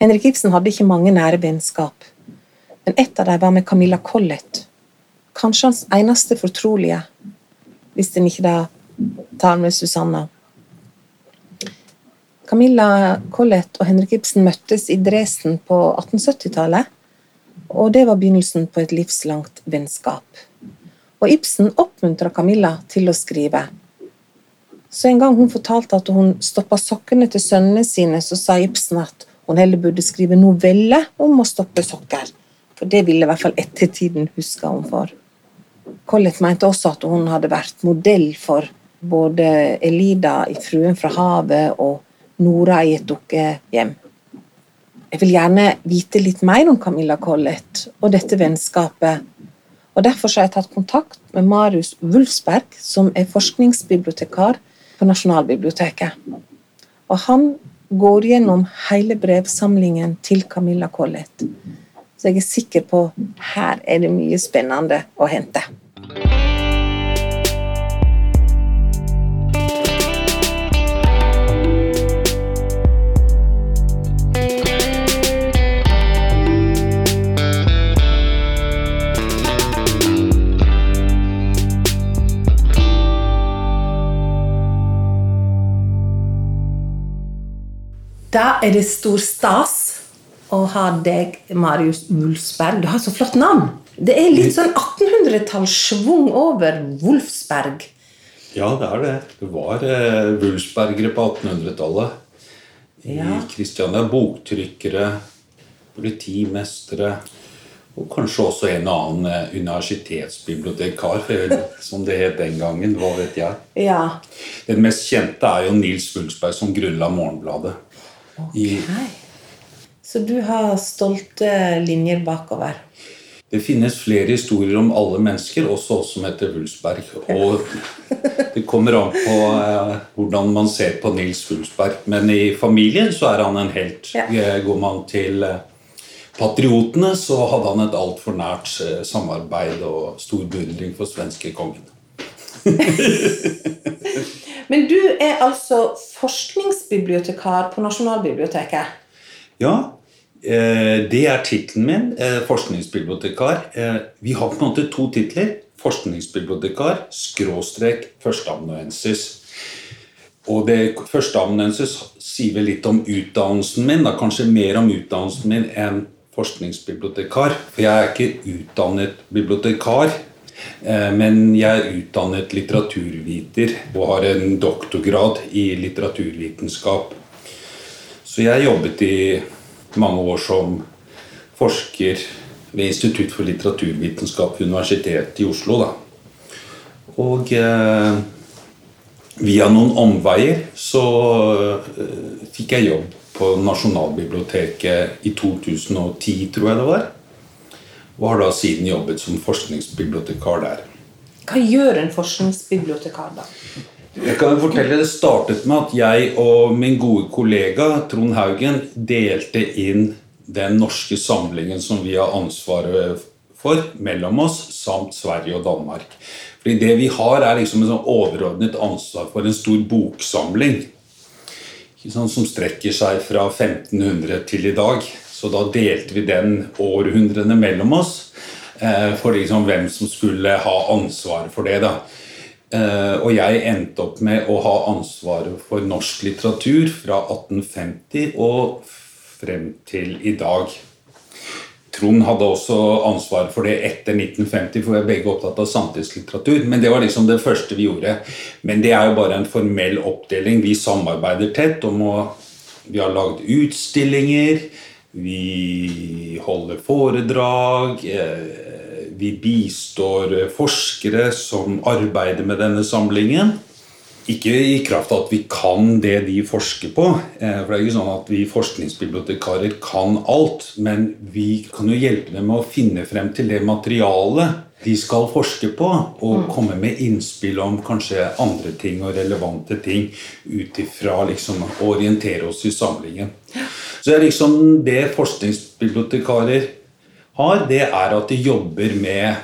Henrik Ibsen hadde ikke mange nære vennskap, men ett av dem var med Camilla Collett. Kanskje hans eneste fortrolige, hvis en ikke da tar med Susanna. Camilla Collett og Henrik Ibsen møttes i Dresden på 1870-tallet, og det var begynnelsen på et livslangt vennskap. Og Ibsen oppmuntra Camilla til å skrive. Så en gang hun fortalte at hun stoppa sokkene til sønnene sine, så sa Ibsen at hun heller burde skrive novelle om å stoppe sokker. For det ville i hvert fall ettertiden huske hun for. Collett mente også at hun hadde vært modell for både Elida i 'Fruen fra havet' og Nora i et dukkehjem. Jeg vil gjerne vite litt mer om Camilla Collett og dette vennskapet. Og Derfor har jeg tatt kontakt med Marius Wulfsberg, som er forskningsbibliotekar på Nasjonalbiblioteket. Og Han går gjennom hele brevsamlingen til Camilla Collett. Så jeg er sikker på her er det mye spennende å hente. Da er det stor stas å ha deg, Marius Wulfsberg. Du har så flott navn! Det er litt sånn 1800-tallssvung over Wolfsberg. Ja, det er det. Det var eh, Wulfsbergere på 1800-tallet. I Ja. Kristiania. Boktrykkere, politimestere og kanskje også en og annen eh, universitetsbibliotekar, som det het den gangen. Hva vet jeg. Ja. Den mest kjente er jo Nils Wulfsberg, som grunnla Morgenbladet. Hei. Så du har stolte linjer bakover. det finnes flere historier om alle mennesker, også oss som heter Wulfsberg. Og det kommer an på eh, hvordan man ser på Nils Wulfsberg. Men i familien så er han en helt. Ja. Eh, Går man til eh, patriotene, så hadde han et altfor nært eh, samarbeid og stor beundring for svenskekongen. Men du er altså forskningsbibliotekar på Nasjonalbiblioteket. Ja, eh, det er tittelen min. Eh, forskningsbibliotekar. Eh, vi har på en måte to titler. Forskningsbibliotekar skråstrek førsteamanuensis. Og det førsteamanuensis sier vel litt om utdannelsen min. Da, kanskje mer om utdannelsen min enn forskningsbibliotekar. For jeg er ikke utdannet bibliotekar. Eh, Men jeg er utdannet litteraturviter og har en doktorgrad i litteraturvitenskap. Så jeg jobbet i mange år som forsker ved Institutt for litteraturvitenskap ved Universitetet i Oslo. Da. Og eh, via noen omveier så eh, fikk jeg jobb på Nasjonalbiblioteket i 2010, tror jeg det var. Og har da siden jobbet som forskningsbibliotekar der. Hva gjør en forskningsbibliotekar, da? Jeg kan fortelle, Det startet med at jeg og min gode kollega Trond Haugen delte inn den norske samlingen som vi har ansvaret for, mellom oss, samt Sverige og Danmark. Fordi det vi har, er liksom en sånn overordnet ansvar for en stor boksamling. Sant, som strekker seg fra 1500 til i dag. Så da delte vi den århundrene mellom oss eh, for liksom hvem som skulle ha ansvaret for det. da. Eh, og jeg endte opp med å ha ansvaret for norsk litteratur fra 1850 og frem til i dag. Trond hadde også ansvar for det etter 1950, for vi er begge opptatt av samtidslitteratur. Men det var liksom det første vi gjorde. Men det er jo bare en formell oppdeling. Vi samarbeider tett om å Vi har lagd utstillinger, vi holder foredrag, eh, vi bistår forskere som arbeider med denne samlingen. Ikke i kraft av at vi kan det de forsker på. eh, For det er ikke sånn at vi forskningsbibliotekarer kan alt. Men vi kan jo hjelpe dem med å finne frem til det materialet de skal forske på. Og komme med innspill om kanskje andre ting og relevante ting ut ifra liksom, å orientere oss i samlingen. Så det er liksom det forskningsbibliotekarer har, det er at de jobber med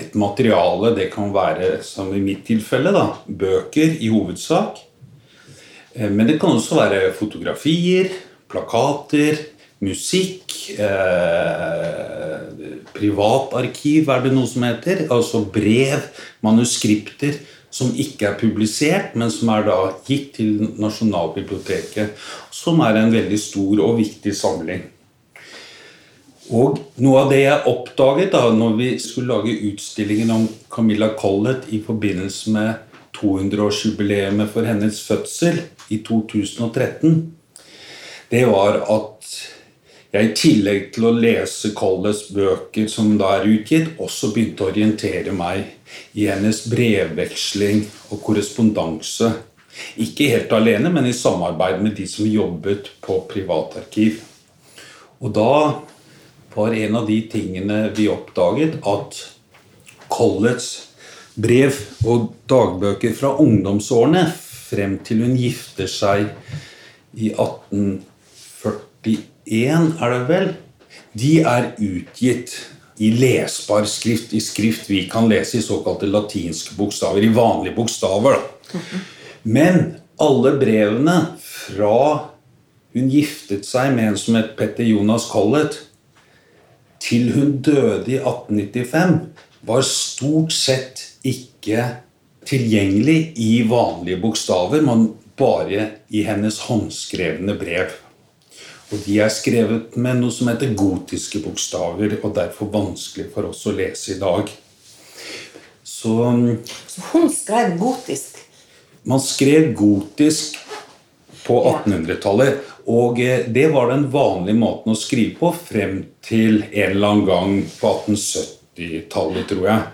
et materiale. Det kan være, som i mitt tilfelle, da, bøker i hovedsak. Eh, Men det kan også være fotografier, plakater, musikk, eh, privatarkiv er det noe som heter. Altså brev, manuskripter som ikke er publisert, men som er da gitt til Nasjonalbiblioteket. Som er en veldig stor og viktig samling. Og noe av det jeg oppdaget da når vi skulle lage utstillingen om Camilla Collett i forbindelse med 200-årsjubileet for hennes fødsel i 2013, det var at jeg i tillegg til å lese Colles bøker som da er utgitt, også begynte å orientere meg i hennes brevveksling og korrespondanse. Ikke helt alene, men i samarbeid med de som jobbet på privatarkiv. Og da var en av de tingene vi oppdaget, at Colletts brev og dagbøker fra ungdomsårene frem til hun gifter seg i 1841, er det vel, de er utgitt i lesbar skrift, i skrift vi kan lese i såkalte latinske bokstaver, i vanlige bokstaver. Men alle brevene fra hun giftet seg med en som het Petter Jonas Collett, til hun døde i 1895, var stort sett ikke tilgjengelig i vanlige bokstaver, men bare i hennes håndskrevne brev. Og de er skrevet med noe som heter gotiske bokstaver, og derfor vanskelig for oss å lese i dag. Så, Så hun skrev gotisk? Man skrev gotisk på 1800-tallet. Og eh, det var den vanlige måten å skrive på frem til en eller annen gang på 1870-tallet, tror jeg.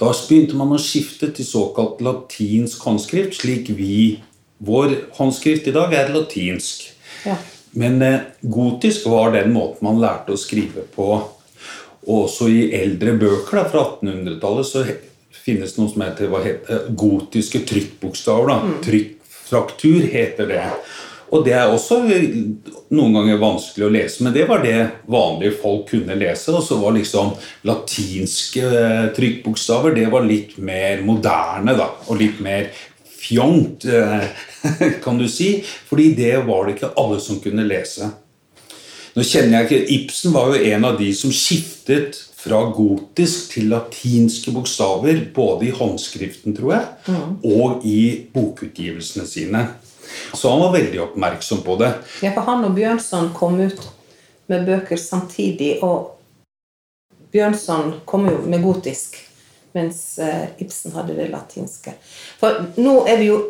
Da begynte man å skifte til såkalt latinsk håndskrift, slik vi Vår håndskrift i dag er latinsk. Ja. Men eh, gotisk var den måten man lærte å skrive på. Og også i eldre bøker da, fra 1800-tallet så finnes det noe som heter, heter gotiske trykkbokstaver. Mm. Trykkfraktur heter det. Og det er også noen ganger vanskelig å lese, men det var det vanlige folk kunne lese. Og så var liksom latinske eh, trykkbokstaver det var litt mer moderne, da. Og litt mer fjongt, eh, kan du si. Fordi det var det ikke alle som kunne lese. Nå kjenner jeg ikke, Ibsen var jo en av de som skiftet fra gotisk til latinske bokstaver, både i håndskriften, tror jeg, og i bokutgivelsene sine. Så han var veldig oppmerksom på det. Ja, for han og Bjørnson kom ut med bøker samtidig, og Bjørnson kom jo med gotisk, mens eh, Ibsen hadde det latinske. For nå er vi jo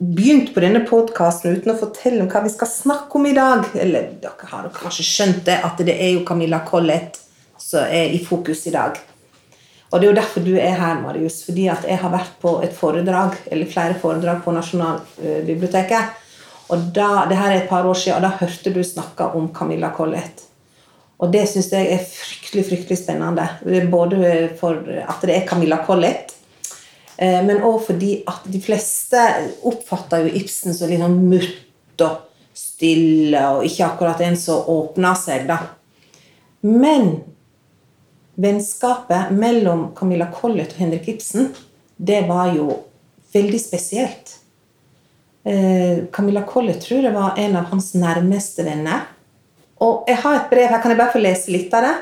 begynt på denne podkasten uten å fortelle om hva vi skal snakke om i dag. Eller dere har kanskje skjønt det, at det er jo Camilla Collett som er i fokus i dag. Og det er jo derfor du er her, Marius. Fordi at jeg har vært på et foredrag, eller flere foredrag på Nasjonalbiblioteket. Og da, det her er et par år siden, og da hørte du snakke om Camilla Collett. Og det syns jeg er fryktelig fryktelig spennende. Både for at det er Camilla Collett, eh, men òg fordi at de fleste oppfatter jo Ibsen som litt sånn murt og stille, og ikke akkurat en som åpner seg, da. Men vennskapet mellom Camilla Collett og Henrik Ibsen, det var jo veldig spesielt. Eh, Camilla Collett tror jeg var en av hans nærmeste venner. Og jeg har et brev her, kan jeg bare få lese litt av det?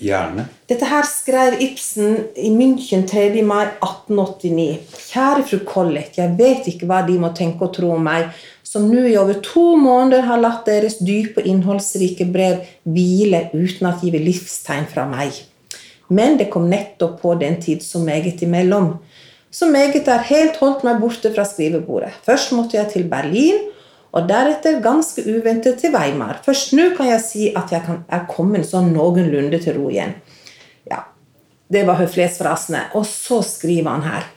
Gjerne. Dette her skrev Ibsen i München 3. mai 1889. Kjære fru Collett, jeg vet ikke hva de må tenke og tro om meg, som nå i over to måneder har latt deres dype og innholdsrike brev hvile uten at give livstegn fra meg. Men det kom nettopp på den tid så meget imellom. Så meget er helt holdt meg borte fra skrivebordet. Først måtte jeg til Berlin, og deretter ganske uventet til Weimar. Først nå kan jeg si at jeg kan, er kommet sånn noenlunde til ro igjen. Ja, Det var høflighetsfrasene. Og så skriver han her.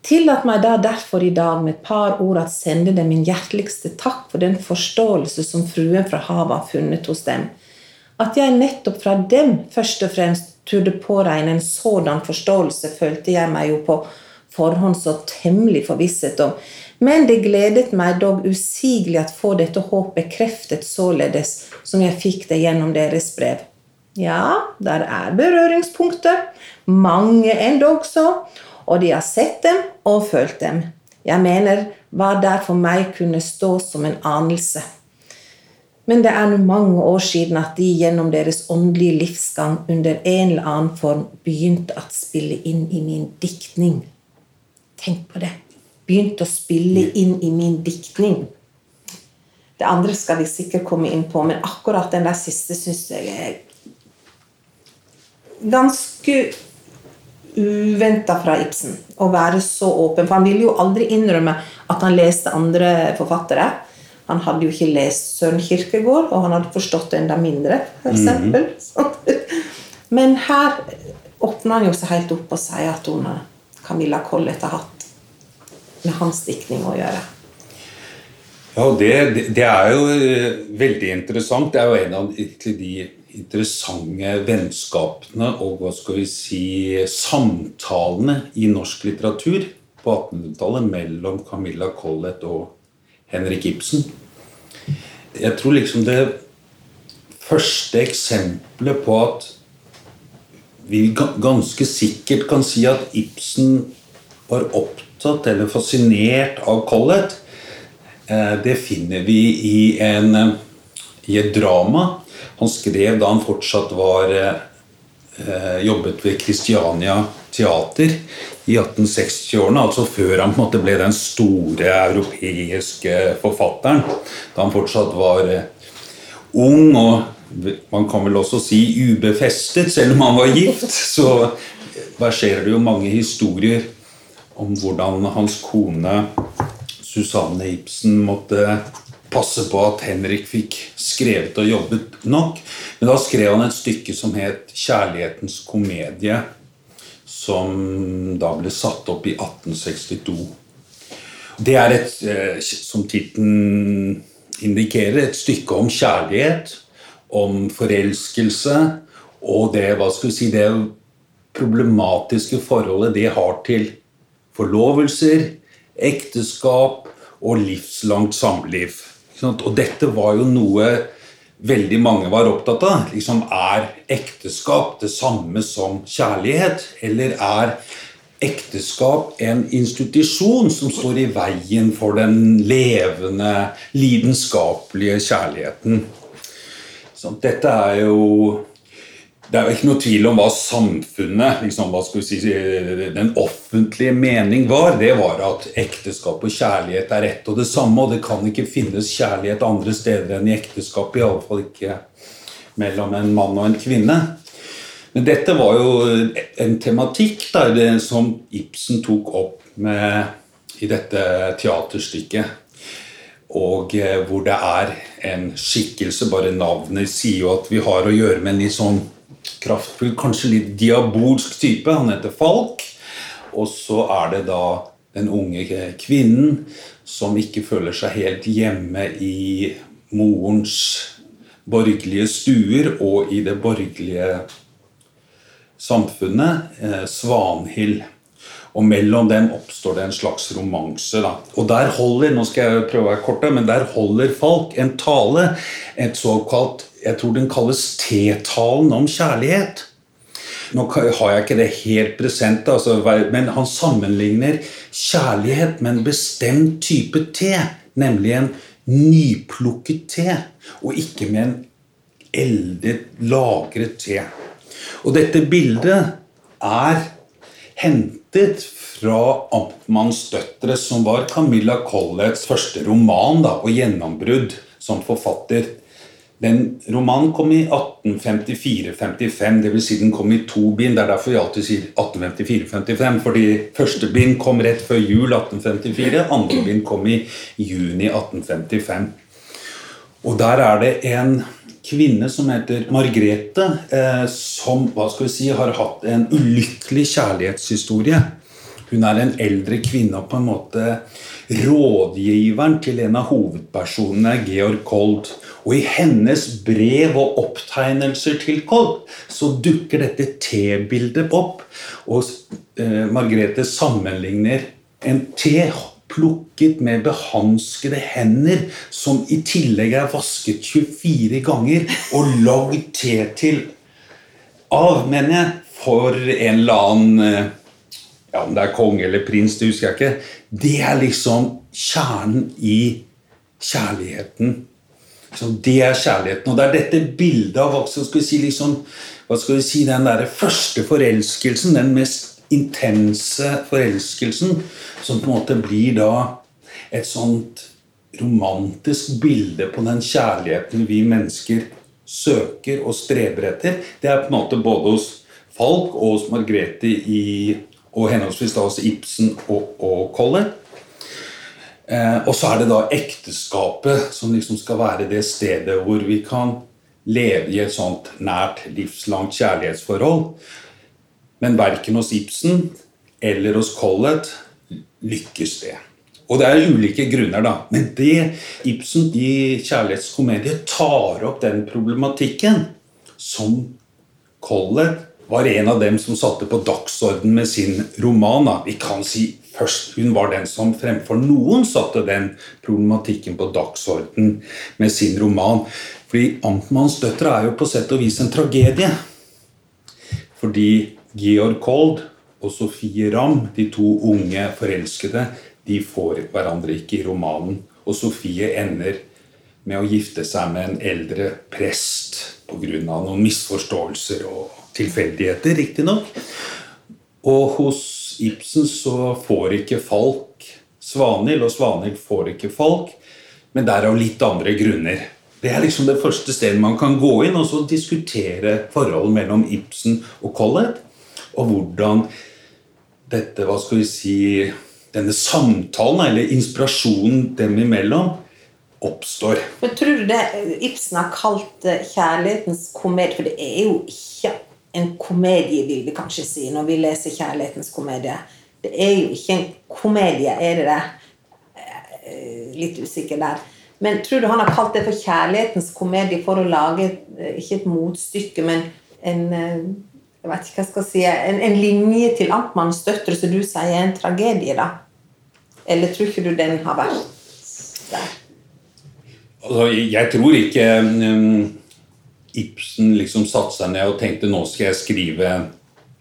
Tillat meg da derfor i dag med et par ord at sende dem min hjerteligste takk for den forståelse som fruen fra havet har funnet hos dem. At jeg nettopp fra dem først og fremst turde påregne en sådan forståelse, følte jeg meg jo på forhånd så temmelig forvisset om. Men det gledet meg dog usigelig at få dette håp bekreftet således som jeg fikk det gjennom deres brev. Ja, der er berøringspunkter, mange endog så, og de har sett dem og følt dem. Jeg mener hva der for meg kunne stå som en anelse. Men det er nå mange år siden at de gjennom deres åndelige livsgang under en eller annen form begynte å spille inn i min diktning. Tenk på det. Begynte å spille inn i min diktning. Det andre skal vi sikkert komme inn på, men akkurat den der siste syns jeg er ganske uventa fra Ibsen. Å være så åpen. For han ville jo aldri innrømme at han leste andre forfattere. Han hadde jo ikke lest Søren Kirkegård, og han hadde forstått det enda mindre. Eksempel. mm. Men her åpner han jo seg helt opp og sier at hun Camilla Collett har hatt med hans diktning å gjøre. Ja, det, det, er jo eh, veldig interessant. Det er jo en av de interessante vennskapene og hva skal vi si, samtalene i norsk litteratur på 1800-tallet mellom Camilla Collett og Henrik Ibsen. Jeg tror liksom det første eksempelet på at vi ganske sikkert kan si at Ibsen var opptatt eller fascinert av Collett, eh, det finner vi i, en, i et drama han skrev da han fortsatt var eh, jobbet ved Kristiania Teater i 1860-årene, altså før han ble den store europeiske forfatteren. Da han fortsatt var eh, ung og man kan vel også si ubefestet, selv om han var gift. Så verserer det jo mange historier om hvordan hans kone Susanne Ibsen måtte passe på at Henrik fikk skrevet og jobbet nok. Men da skrev han et stykke som het 'Kjærlighetens komedie' som da ble satt opp i 1862. Det er et, eh, som tittelen indikerer, et stykke om kjærlighet, om forelskelse og det, hva skal vi si, det problematiske forholdet det har til forlovelser, ekteskap og livslangt samliv. Og dette var jo noe veldig mange var opptatt av. Liksom, er ekteskap det samme som kjærlighet? Eller er ekteskap en institusjon som står i veien for den levende, lidenskapelige kjærligheten? Så dette er jo det er jo ikke noe tvil om hva samfunnet, liksom, hva si, den offentlige mening var. Det var at ekteskap og kjærlighet er ett og det samme, og det kan ikke finnes kjærlighet andre steder enn i ekteskap. Iallfall ikke mellom en mann og en kvinne. Men dette var jo en tematikk der, som Ibsen tok opp med, i dette teaterstykket. Og eh, hvor det er en skikkelse, bare navnet sier jo at vi har å gjøre med en litt sånn kraftfull, kanskje litt diabolsk type. Han heter Falk. Og så er det da den unge kvinnen som ikke føler seg helt hjemme i morens borgerlige stuer og i det borgerlige samfunnet. Eh, Svanhild. Og mellom dem oppstår det en slags romanse. Og der holder nå skal jeg prøve å være kort, men der holder Falk en tale, et såkalt jeg tror den kalles T-talen om kjærlighet. Nå har jeg ikke det helt present, altså, men han sammenligner kjærlighet med en bestemt type te, nemlig en nyplukket te, og ikke med en eldet, lagret te. Og dette bildet er hentet fra Amtmanns døtre', som var Camilla Colletts første roman da, og gjennombrudd som forfatter. Den romanen kom i 1854-55, dvs. Si den kom i to bind. Det er derfor vi alltid sier 1854-55, fordi første bind kom rett før jul 1854, andre bind kom i juni 1855. Og der er det en kvinne som heter Margrethe, eh, som hva skal vi si, har hatt en ulykkelig kjærlighetshistorie. Hun er en eldre kvinne og på en måte rådgiveren til en av hovedpersonene, Georg Kold. Og i hennes brev og opptegnelser til Kold så dukker dette T-bildet opp. Og eh, Margrethe sammenligner en T plukket med behanskede hender, som i tillegg er vasket 24 ganger og lagd te til av, mener jeg, for en eller annen eh, ja, Om det er konge eller prins, det husker jeg ikke. Det er liksom kjernen i kjærligheten liksom, det er kjærligheten. Og det er dette bildet av hva skal vi si, liksom, hva skal vi si, den der første forelskelsen, den mest intense forelskelsen, som på en måte blir da et sånt romantisk bilde på den kjærligheten vi mennesker søker og streber etter. Det er på en måte både hos Falk og hos Margrethe i, og henholdsvis da hos Ibsen og, og Collett. Eh, og så er det da ekteskapet som liksom skal være det stedet hvor vi kan leve i et sånt nært, livslangt kjærlighetsforhold. Men verken hos Ibsen eller hos Collett lykkes det. Og det er ulike grunner, da. Men det Ibsen i 'Kjærlighetskomedie' tar opp den problematikken som Collett var en av dem som satte på dagsorden med sin roman. Vi kan si først Hun var den som fremfor noen satte den problematikken på dagsorden med sin roman. Fordi 'Amtmannsdøtre' er jo på sett og vis en tragedie. Fordi Georg Kold og Sofie Ramm, de to unge forelskede, de får hverandre ikke i romanen. Og Sofie ender med å gifte seg med en eldre prest pga. noen misforståelser og tilfeldigheter, riktignok. Og hos Ibsen så får ikke Falk Svanhild, og Svanhild får ikke Falk, men det er av litt andre grunner. Det er liksom det første stedet man kan gå inn og så diskutere forholdet mellom Ibsen og Collett, og hvordan dette, hva skal vi si denne samtalen, eller inspirasjonen dem imellom, oppstår. Men Tror du det Ibsen har kalt kjærlighetens komedie For det er jo ikke en komedie, vil vi kanskje si, når vi leser 'Kjærlighetens komedie'. Det er jo ikke en komedie, er det det? Eh, litt usikker der. Men tror du han har kalt det for 'kjærlighetens komedie' for å lage eh, ikke et motstykke, men en eh, jeg vet ikke hva jeg skal si, en, en linje til Amtmannens døtre, som du sier er en tragedie, da? Eller tror ikke du den har vært der? Altså, jeg tror ikke um, Ibsen liksom satte seg ned og tenkte nå skal jeg skrive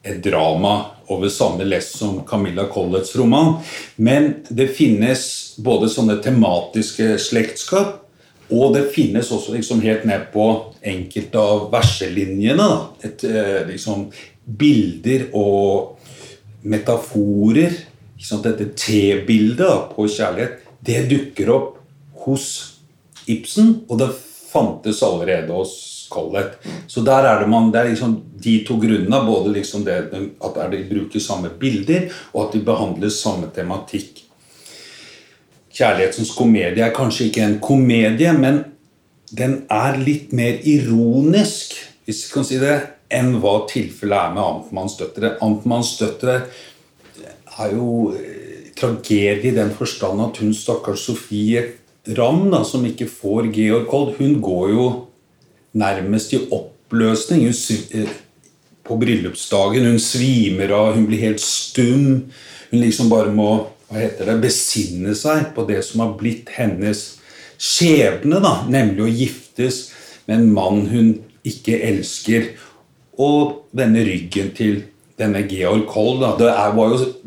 et drama over samme lest som Camilla Colletts roman. Men det finnes både sånne tematiske slektskap og det finnes også liksom helt ned på enkelte av verselinjene. Et, eh, liksom, bilder og metaforer. Dette T-bildet på kjærlighet det dukker opp hos Ibsen, og det fantes allerede hos Collett. Så der er det man, det er liksom de to grunnene. Både liksom det at de bruker samme bilder, og at de behandler samme tematikk. 'Kjærlighetens komedie' er kanskje ikke en komedie, men den er litt mer ironisk, hvis vi kan si det, enn hva tilfellet er med 'Amtmanns døtre'. 'Amtmanns døtre' er jo eh, tragedie i den forstand at hun stakkars Sofie Ramm, som ikke får Georg Kold, hun går jo nærmest i oppløsning. Hun, eh, på bryllupsdagen. Hun svimer av, hun blir helt stum. Hun liksom bare må hva heter det, besinne seg på det som har blitt hennes skjebne, da, nemlig å giftes med en mann hun ikke elsker, og denne ryggen til denne Georg Koll.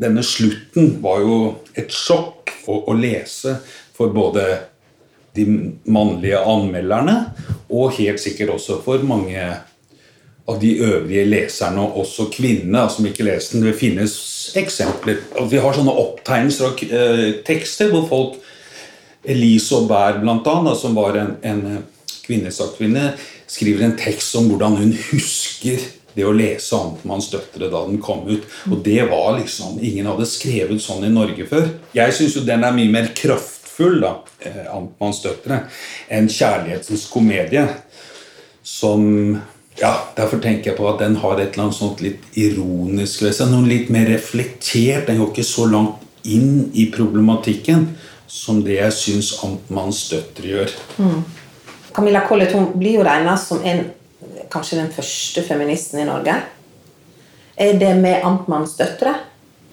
denne slutten var jo et sjokk å, å lese for både de mannlige anmelderne og helt sikkert også for mange av de øvrige leserne, og også kvinnene som ikke leser den. Det finnes eksempler. Vi har sånne opptegnelser av eh, tekster hvor folk Elise Aubert, blant annet, som var en, en kvinnesakskvinne, skriver en tekst om hvordan hun husker det å lese 'Amtmanns døtre' da den kom ut. Og det var liksom Ingen hadde skrevet sånn i Norge før. Jeg syns jo den er mye mer kraftfull, da, eh, 'Amtmanns døtre', en 'Kjærlighetens komedie', som ja, Derfor tenker jeg på at den har et eller annet sånt litt ironisk ved seg. Noe litt mer reflektert. Den går ikke så langt inn i problematikken som det jeg syns Amtmanns døtre gjør. Mm. Camilla Collett hun blir jo regna som en, kanskje den første feministen i Norge. Er det med Amtmanns døtre?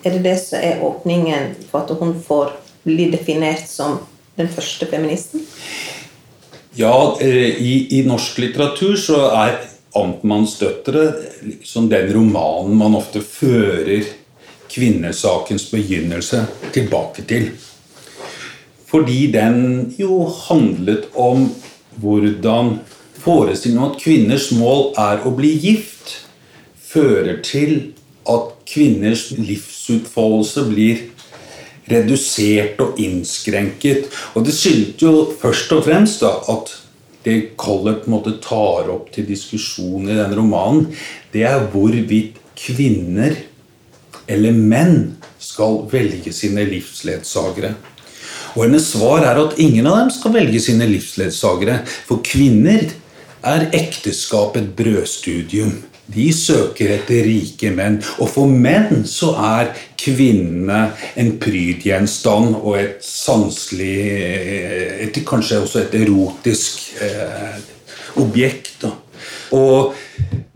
Er det det som er åpningen for at hun får bli definert som den første feministen? Ja, eh, i, i norsk litteratur så er Amtmanns døtre liksom den romanen man ofte fører kvinnesakens begynnelse tilbake til. Fordi den jo handlet om hvordan forestillingen om at kvinners mål er å bli gift, fører til at kvinners livsutfoldelse blir redusert og innskrenket. Og det skyldte jo først og fremst da, at det Collett måtte tar opp til diskusjon i den romanen, det er hvorvidt kvinner eller menn skal velge sine livsledsagere. Og hennes svar er at ingen av dem skal velge sine livsledsagere. For kvinner er ekteskap et brødstudium. De søker etter rike menn. Og for menn så er kvinnene en prydgjenstand og et sanselig et, Kanskje også et erotisk eh, objekt. Da. Og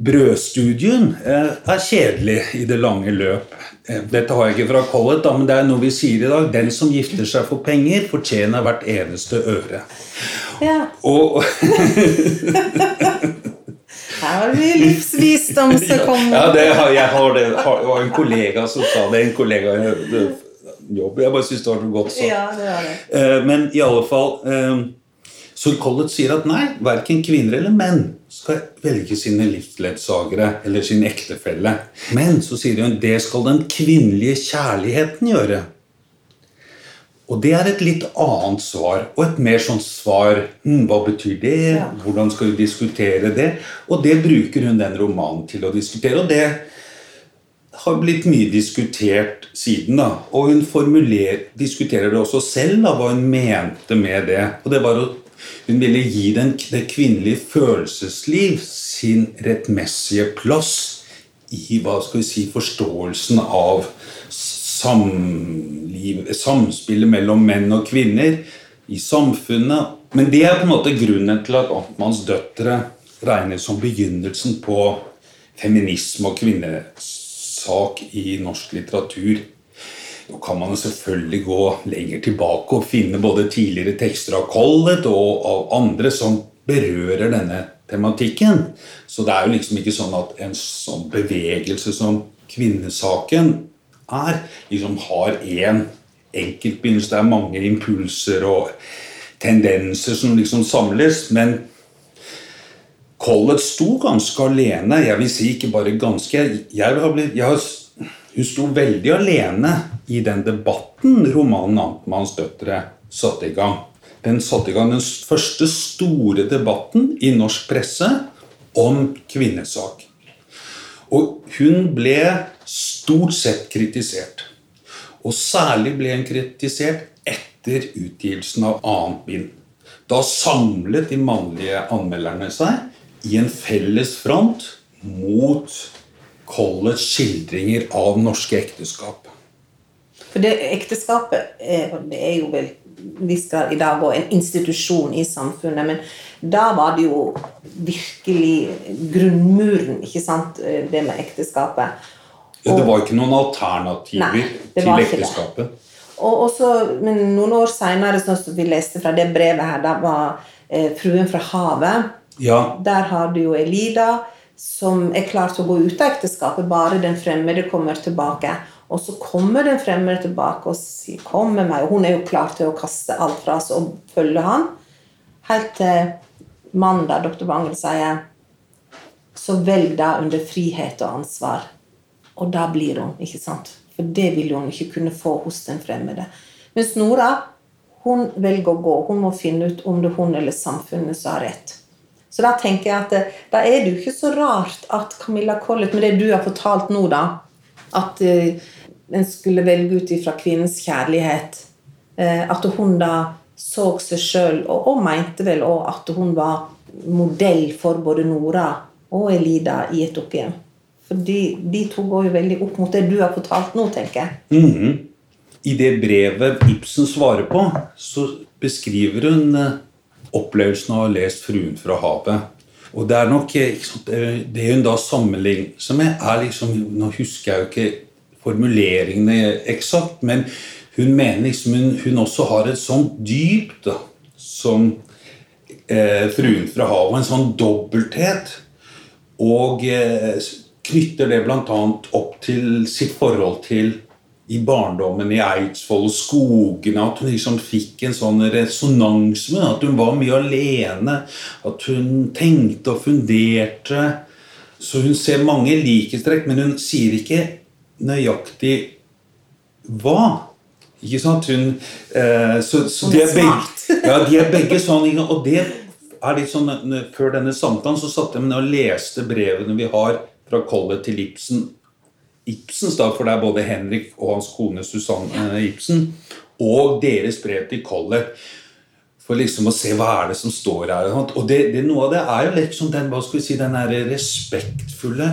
brødstudien eh, er kjedelig i det lange løp. Eh, dette har jeg ikke fra Collett, men det er noe vi sier i dag. Den som gifter seg for penger, fortjener hvert eneste øre. Ja. Og Her har vi livsvisdom som kommer. Ja, det jeg har det. Det var en kollega som sa det. En kollega jobb. Jeg bare syns det var så godt sagt. Ja, det var det. Eh, Men i alle fall eh, Så Collett sier at nei, verken kvinner eller menn skal velge sine livsledsagere eller sin ektefelle. Men så sier hun det skal den kvinnelige kjærligheten gjøre. Og det er et litt annet svar, og et mer sånn svar hm, Hva betyr det? Ja. Hvordan skal vi diskutere det? Og det bruker hun den romanen til å diskutere. Og det har blitt mye diskutert siden. da, Og hun diskuterer det også selv, da, hva hun mente med det. Og det var at Hun ville gi den, det kvinnelige følelsesliv sin rettmessige plass i hva skal vi si, forståelsen av samliv, samspillet mellom menn og kvinner i samfunnet. Men det er på en måte grunnen til at Amtmanns døtre regnes som begynnelsen på feminisme og kvinnesak i norsk litteratur. Nå kan man selvfølgelig gå lenger tilbake og finne både tidligere tekster av Collett og av andre som berører denne tematikken. Så det er jo liksom ikke sånn at en sånn bevegelse som kvinnesaken er, liksom har én enkeltbegynnelse. Det er mange impulser og tendenser som liksom samles. Men Collett sto ganske alene. Jeg vil si ikke bare ganske. Jeg har blitt, jeg har, hun sto veldig alene i den debatten romanen 'Amtmanns døtre' satte i gang. Den satte i gang den første store debatten i norsk presse om kvinnesak. Og hun ble stort sett kritisert. Og særlig ble hun kritisert etter utgivelsen av annet bind. Da samlet de mannlige anmelderne seg i en felles front mot Colletts skildringer av norske ekteskap. For det ekteskapet er, det er jo vel vi skal i dag gå en institusjon i samfunnet, men da var det jo virkelig grunnmuren, ikke sant, det med ekteskapet. Ja, det var ikke noen alternativer Nei, til ekteskapet. Og også, men noen år seinere, sånn som vi leste fra det brevet her, da var eh, 'Fruen fra havet'. Ja, Der har du jo Elida, som er klar til å gå ut av ekteskapet, bare den fremmede kommer tilbake. Og så kommer den fremmede tilbake og sier 'kom med meg', og hun er jo klar til å kaste alt fra seg og følge han. Helt til mannen doktor dr. Wangel, sier 'så velg da under frihet og ansvar'. Og da blir hun, ikke sant? For det vil hun ikke kunne få hos den fremmede. Mens Nora hun velger å gå. Hun må finne ut om det er hun eller samfunnet som har rett. Så da tenker jeg at eh, da er det jo ikke så rart at Camilla Collett, med det du har fortalt nå, da, at eh, en skulle velge ut ifra kvinnens kjærlighet, eh, at hun da så seg sjøl, og, og mente vel òg at hun var modell for både Nora og Elida i et oppgjør. For de, de to går jo veldig opp mot det du har fortalt nå, tenker jeg. Mhm. I det brevet Ibsen svarer på, så beskriver hun eh, opplevelsen av å ha lest 'Fruen fra havet'. Og det er nok eh, sant, Det hun da sammenligner med, er liksom Nå husker jeg jo ikke formuleringene eksakt, men hun mener liksom hun, hun også har et sånt dyp da, som eh, 'Fruen fra havet'. En sånn dobbelthet. Og eh, knytter det bl.a. opp til sitt forhold til i barndommen i Eidsvoll og skogene. At hun liksom fikk en sånn resonans med at hun var mye alene. At hun tenkte og funderte. Så hun ser mange likhetstrekk, men hun sier ikke nøyaktig hva. Ikke sant? Hun, eh, så, så Hun de, er begge, ja, de er begge sånn. Og det er litt sånn Før denne samtalen så satt jeg meg ned og leste brevene vi har fra Collett til Ibsen. Ibsens, da, for det er både Henrik og hans kone Susanne eh, Ibsen. Og deres brev til Collett. For liksom å se hva er det som står her. Og det, det, noe av det er jo liksom den hva skal vi si, den der respektfulle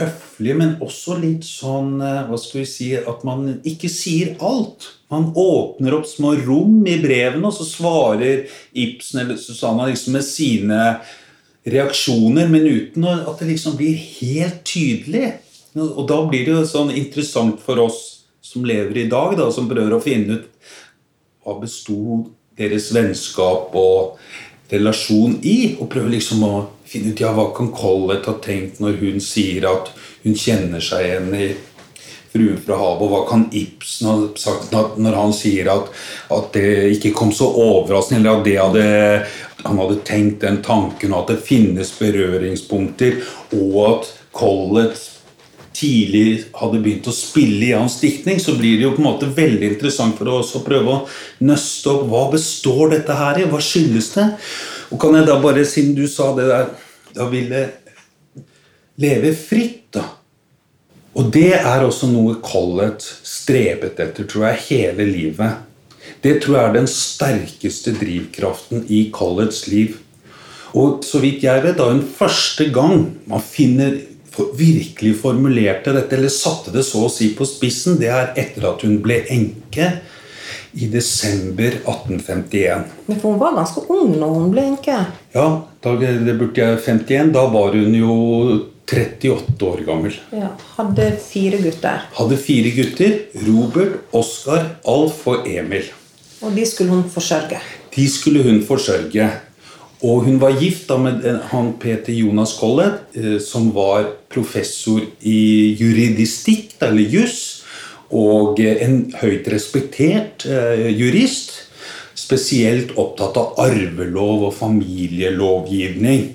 høflige, men også litt sånn eh, Hva skal vi si At man ikke sier alt. Man åpner opp små rom i brevene, og så svarer Ibsen eller Susanna liksom med sine reaksjoner, men uten at det liksom blir helt tydelig. Og da blir det jo sånn interessant for oss som lever i dag, da, som prøver å finne ut hva besto deres vennskap og relasjon i, og prøve liksom å finne ut ja, hva kan Collett ha tenkt når hun sier at hun kjenner seg igjen i Fruen fra havet, og hva kan Ibsen ha sagt når han sier at, at det ikke kom så overraskende, eller at det hadde, han hadde tenkt den tanken, og at det finnes berøringspunkter, og at Collett tidlig hadde begynt å spille i hans diktning, så blir det jo på en måte veldig interessant for oss å prøve å nøste opp hva består dette her i, hva skyldes det? Og kan jeg da bare, siden du sa det der, da ville leve fritt, da. Og det er også noe Collett strebet etter, tror jeg, hele livet. Det tror jeg er den sterkeste drivkraften i Colletts liv. Og så vidt jeg vet, da hun første gang man finner virkelig formulerte dette, eller satte det så å si på spissen, det er etter at hun ble enke i desember 1851. Men hun var ganske ung når hun ble enke. Ja, da det burde jeg 51. Da var hun jo 38 år gammel. Ja, hadde fire gutter. Hadde fire gutter. Robert, Oskar, Alf og Emil. Og de skulle hun forsørge. De skulle hun forsørge. Og hun var gift da med han Peter Jonas Collett, eh, som var professor i juridistikk, eller juss, og en høyt respektert eh, jurist. Spesielt opptatt av arvelov og familielovgivning.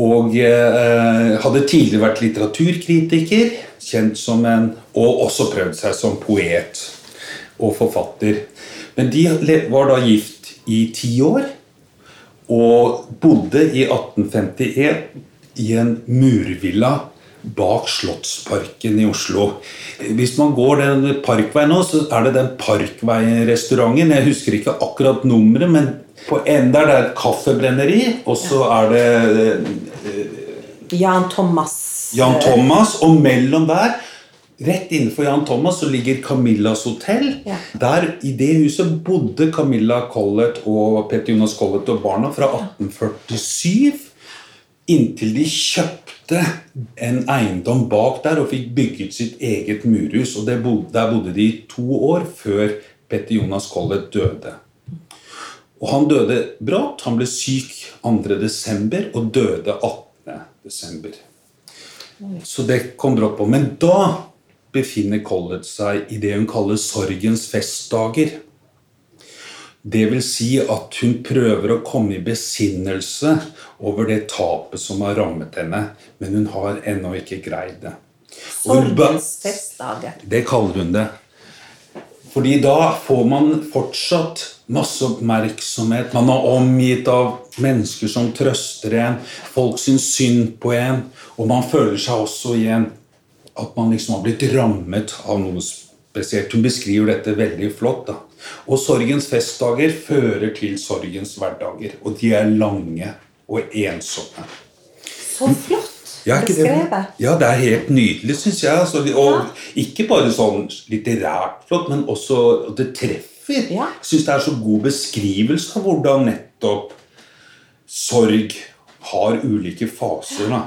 Og eh, hadde tidligere vært litteraturkritiker, kjent som en Og også prøvd seg som poet og forfatter. Men de var da gift i ti år og bodde i 1851 i en murvilla bak Slottsparken i Oslo. Hvis man går den parkveien nå, så er det den Parkveirestauranten. Jeg husker ikke akkurat nummeret, men på enda der det er et kaffebrenneri, og så er det Jan Thomas. Jan Thomas, og mellom der Rett innenfor Jan Thomas så ligger Camillas hotell. Ja. Der I det huset bodde Camilla Collett og Petter Jonas Collett og barna fra 1847 inntil de kjøpte en eiendom bak der og fikk bygget sitt eget murhus. og bodde, Der bodde de i to år før Petter Jonas Collett døde. Og han døde brått. Han ble syk 2.12. og døde 18.12. Så det kom brått på. Men da befinner Collett seg i det hun kaller sorgens festdager. Det vil si at hun prøver å komme i besinnelse over det tapet som har rammet henne, men hun har ennå ikke greid det. Sorgens festdager. Det kaller hun det. Fordi da får man fortsatt masse oppmerksomhet. Man er omgitt av mennesker som trøster en. Folk syns synd på en. Og man føler seg også igjen at man liksom har blitt rammet av noe spesielt. Hun beskriver dette veldig flott. da. Og sorgens festdager fører til sorgens hverdager. Og de er lange og ensomme. Så flott Ja, beskrevet. Ja, det er helt nydelig, syns jeg. Altså, og ikke bare sånn litterært flott, men også det treffer. Ja. Jeg syns det er så god beskrivelse av hvordan nettopp sorg har ulike faser. Da.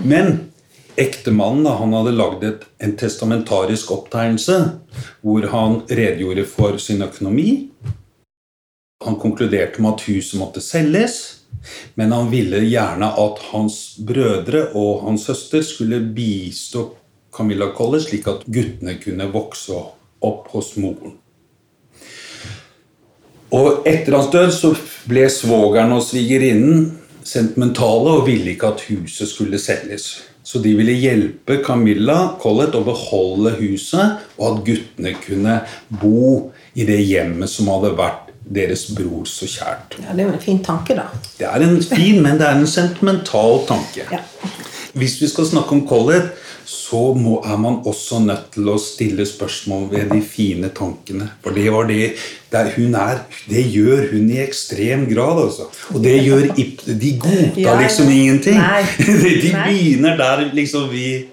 Men ektemannen han hadde lagd en testamentarisk opptegnelse hvor han redegjorde for sin økonomi. Han konkluderte med at huset måtte selges. Men han ville gjerne at hans brødre og hans søster skulle bistå Camilla Collett, slik at guttene kunne vokse opp hos moren. Og etter hans død så ble svogeren og svigerinnen sentimentale og ville ikke at huset skulle selges. Så de ville hjelpe Camilla Collett å beholde huset, og at guttene kunne bo i det hjemmet som hadde vært deres bror så kjært. Ja, Det er jo en fin tanke, da. Det er en fin, men det er en sentimental tanke. Ja. Hvis vi skal snakke om Collett, så må, er man også nødt til å stille spørsmål ved de fine tankene. For det var det der hun er. Det gjør hun i ekstrem grad, altså. Og det gjør De godtar liksom ingenting. De begynner der liksom vi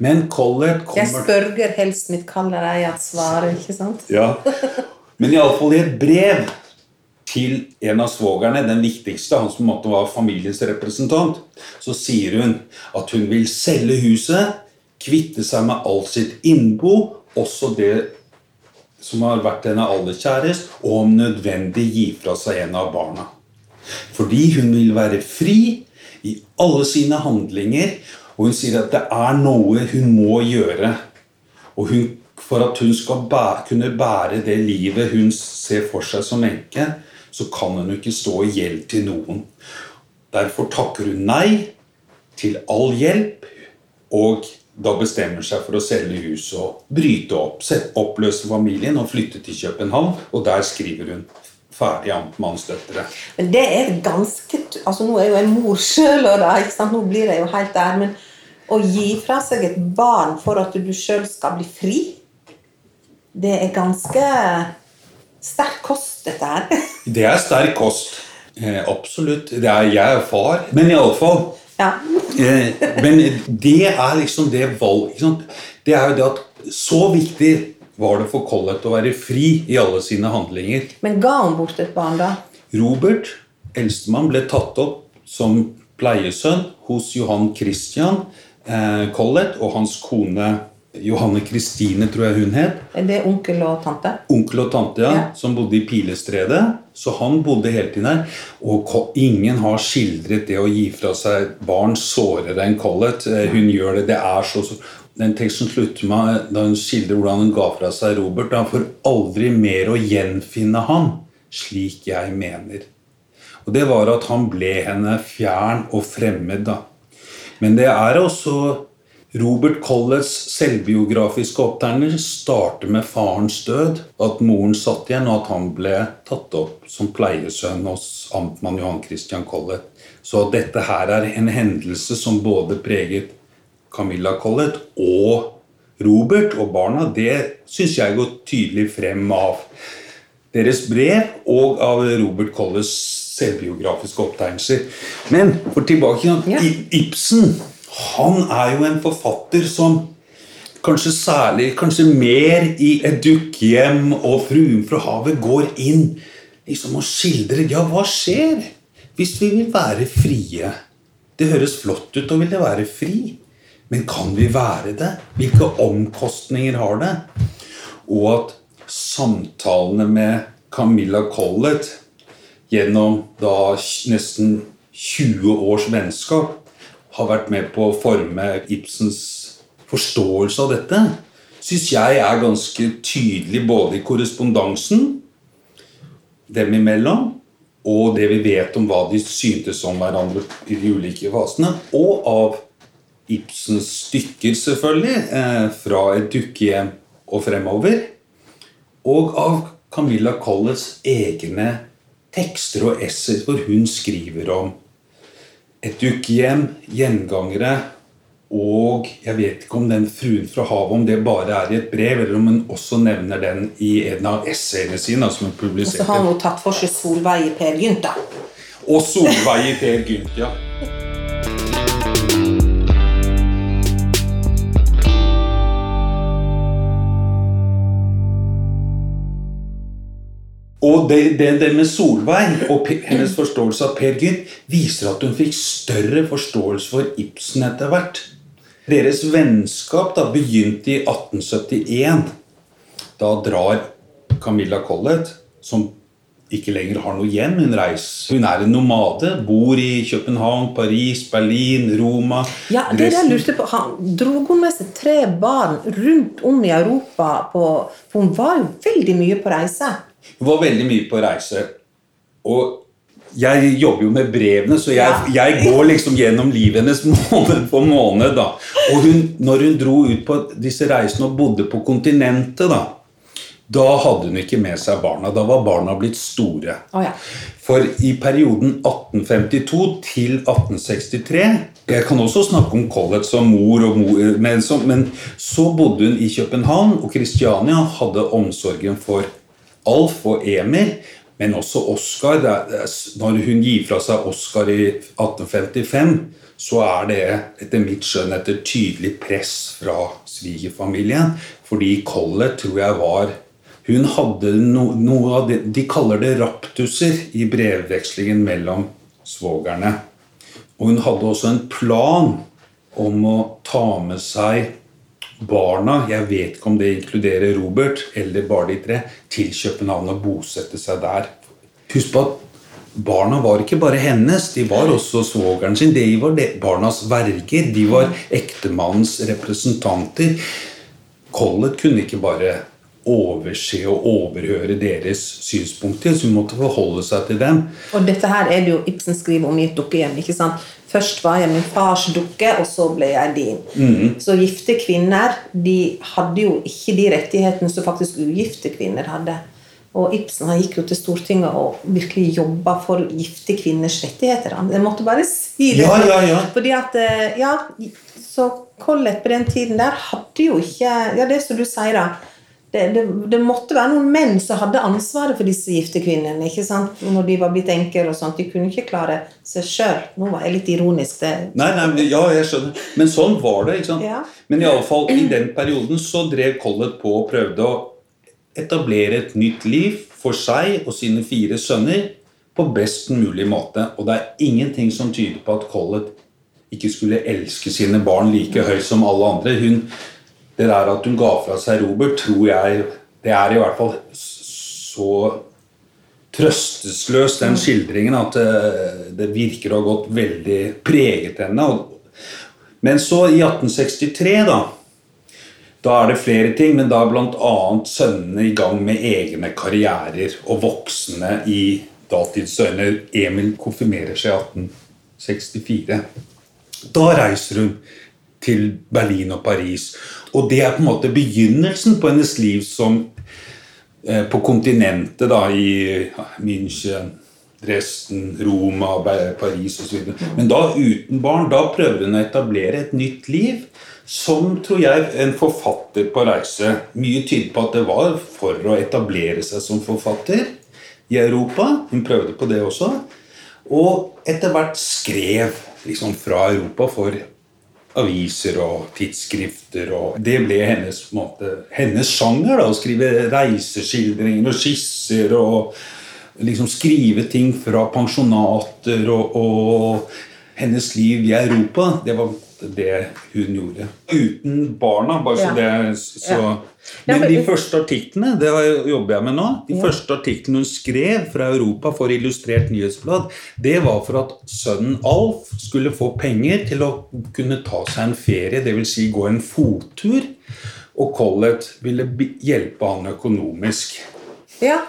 Men Collett Jeg kommer spørger helst mitt kaller deg at svare, ikke sant? ja. Men iallfall i et brev til en av svogerne, den viktigste, han som måtte være familiens representant, så sier hun at hun vil selge huset, kvitte seg med alt sitt innbo, også det som har vært henne aller kjærest, og om nødvendig gi fra seg en av barna. Fordi hun vil være fri i alle sine handlinger, og hun sier at det er noe hun må gjøre. Og hun, for at hun skal bære, kunne bære det livet hun ser for seg som enke, så kan hun ikke stå i gjeld til noen. Derfor takker hun nei til all hjelp, og da bestemmer seg for å selge huset og bryte opp, oppløse familien og flytte til København. Og der skriver hun ferdig amtmannsdøtre. Men det er ganske altså Nå er jo jeg mor sjøl, og da, ikke sant? nå blir jeg jo helt der. Men å gi fra seg et barn for at du sjøl skal bli fri, det er ganske sterk kost, dette her. Det er sterk kost. Eh, absolutt. Det er, jeg er far. Men iallfall Ja. eh, Men det er liksom det valg? Det er jo det at så viktig var det for Collett å være fri i alle sine handlinger. Men ga hun bort et barn, da? Robert, eldstemann, ble tatt opp som pleiesønn hos Johan Christian eh, Collett og hans kone Johanne Kristine, tror jeg hun het. Er onkel og tante? onkel og tante ja, Ja. som bodde i Pilestredet. Så han bodde hele tiden her. Og ingen har skildret det å gi fra seg barn sårere enn Collett. Eh, Hun gjør det. Det er så, så Den teksten slutter med da hun skildrer hvordan hun ga fra seg Robert. Han får aldri mer å gjenfinne han, slik jeg mener. Og det var at han ble henne fjern og fremmed. da. Men det er også Robert Colletts selvbiografiske opptegner starter med farens død, at moren satt igjen, og at han ble tatt opp som pleiesønn hos amtmann Johan Christian Collett. Så dette her er en hendelse som både preget Camilla Collett og Robert og barna, det syns jeg går tydelig frem av deres brev og av Robert Colletts selvbiografiske opptegnelser. Men for tilbake til Ibsen. Han er jo en forfatter som kanskje særlig, kanskje mer i Et dukkehjem og Fruen fra havet går inn liksom og skildrer Ja, hva skjer hvis vi vil være frie? Det høres flott ut å ville være fri, men kan vi være det? Hvilke omkostninger har det? Og at samtalene med Camilla Collett gjennom da nesten 20 års vennskap har vært med på å forme Ibsens forståelse av dette, syns jeg er ganske tydelig både i korrespondansen dem imellom, og det vi vet om hva de syntes om hverandre i de ulike fasene, og av Ibsens stykker, selvfølgelig, eh, fra et dukkehjem og fremover. Og av Camilla Colletts egne tekster og essays hvor hun skriver om et dukkehjem, gjengangere og jeg vet ikke om den fruen fra havet om det bare er i et brev, eller om hun også nevner den i en av essayene sine. som hun Og så har publiserte. hun tatt for seg Solveig i Per Gynt, da. Og Solveig i Per Gynt, ja. Og det, det, det med Solveig og hennes forståelse av Per Gynt viser at hun fikk større forståelse for Ibsen etter hvert. Deres vennskap da begynte i 1871. Da drar Camilla Collett, som ikke lenger har noe hjem. Hun, reiser, hun er en nomade. Bor i København, Paris, Berlin, Roma Ja, det er det jeg lurte på. Han dro hun med seg tre barn rundt om i Europa på For hun var jo veldig mye på reise. Hun var veldig mye på reise. Og jeg jobber jo med brevene, så jeg, jeg går liksom gjennom livet hennes måned for måned. da. Og hun, når hun dro ut på disse reisene og bodde på kontinentet, da, da hadde hun ikke med seg barna. Da var barna blitt store. Oh, ja. For i perioden 1852 til 1863 Jeg kan også snakke om Collett som mor, mor men, så, men så bodde hun i København, og Kristiania hadde omsorgen for Alf og Emil, men også Oscar. Når hun gir fra seg Oscar i 1855, så er det etter mitt skjønn etter tydelig press fra svigerfamilien. Fordi Collett tror jeg var hun hadde no, noe av det De kaller det raptuser i brevvekslingen mellom svogerne. Og hun hadde også en plan om å ta med seg barna, jeg vet ikke om det inkluderer Robert eller bare de tre, til København og bosette seg der. Husk på at barna var ikke bare hennes, de var også svogeren sin. De var barnas verger, de var ektemannens representanter. Collett kunne ikke bare overse og overhøre deres synspunkter, så hun måtte forholde seg til dem. Og dette her er det jo Ibsen skriver om i et dukkehjem. ikke sant? Først var jeg min fars dukke, og så ble jeg din. Så gifte kvinner de hadde jo ikke de rettighetene som faktisk ugifte kvinner hadde. Og Ibsen han gikk jo til Stortinget og virkelig jobba for gifte kvinners rettigheter. Jeg måtte bare si det. Ja, ja, ja. Fordi at, eh, ja, Så Collett på den tiden der hadde jo ikke Ja, det som du sier, da. Det, det, det måtte være noen menn som hadde ansvaret for disse gifte kvinnene. ikke sant? Når de var blitt enker og sånt. De kunne ikke klare seg sjøl. Nå var jeg litt ironisk. det Nei, nei, men- ja, jeg skjønner. Men sånn var det. ikke sant? Ja. Men fall, i den perioden så drev Collett på og prøvde å etablere et nytt liv for seg og sine fire sønner på best mulig måte. Og det er ingenting som tyder på at Collett ikke skulle elske sine barn like høyt som alle andre. Hun, det der at hun ga fra seg Robert, tror jeg Det er i hvert fall så trøstesløs, den skildringen, at eh, det virker å ha gått veldig preget henne. Men så, i 1863, da da er det flere ting, men da er bl.a. sønnene i gang med egne karrierer. Og voksne i datidsøyne. Emil konfirmerer seg i 1864. Da reiser hun til Berlin og Paris. Og det er på en måte begynnelsen på hennes liv som eh, på kontinentet, da, i München, Dresden, Roma, Paris osv. Men da uten barn. Da prøver hun å etablere et nytt liv. Som, tror jeg, en forfatter på reise. Mye tyder på at det var for å etablere seg som forfatter i Europa. Hun prøvde på det også. Og etter hvert skrev liksom fra Europa for aviser og tidsskrifter. og Det ble hennes, måte, hennes sjanger. da, Å skrive reiseskildringer og skisser. og liksom Skrive ting fra pensjonater og, og hennes liv i Europa. Det var det hun gjorde. Uten barna, bare så Ja. det så, Ja. Men de første artiklene det jobber jeg med nå, de første artiklene hun skrev fra Europa for Illustrert nyhetsblad, det var for at sønnen Alf skulle få penger til å kunne ta seg en ferie, dvs. Si gå en fottur. Og Collett ville hjelpe han økonomisk. Ja.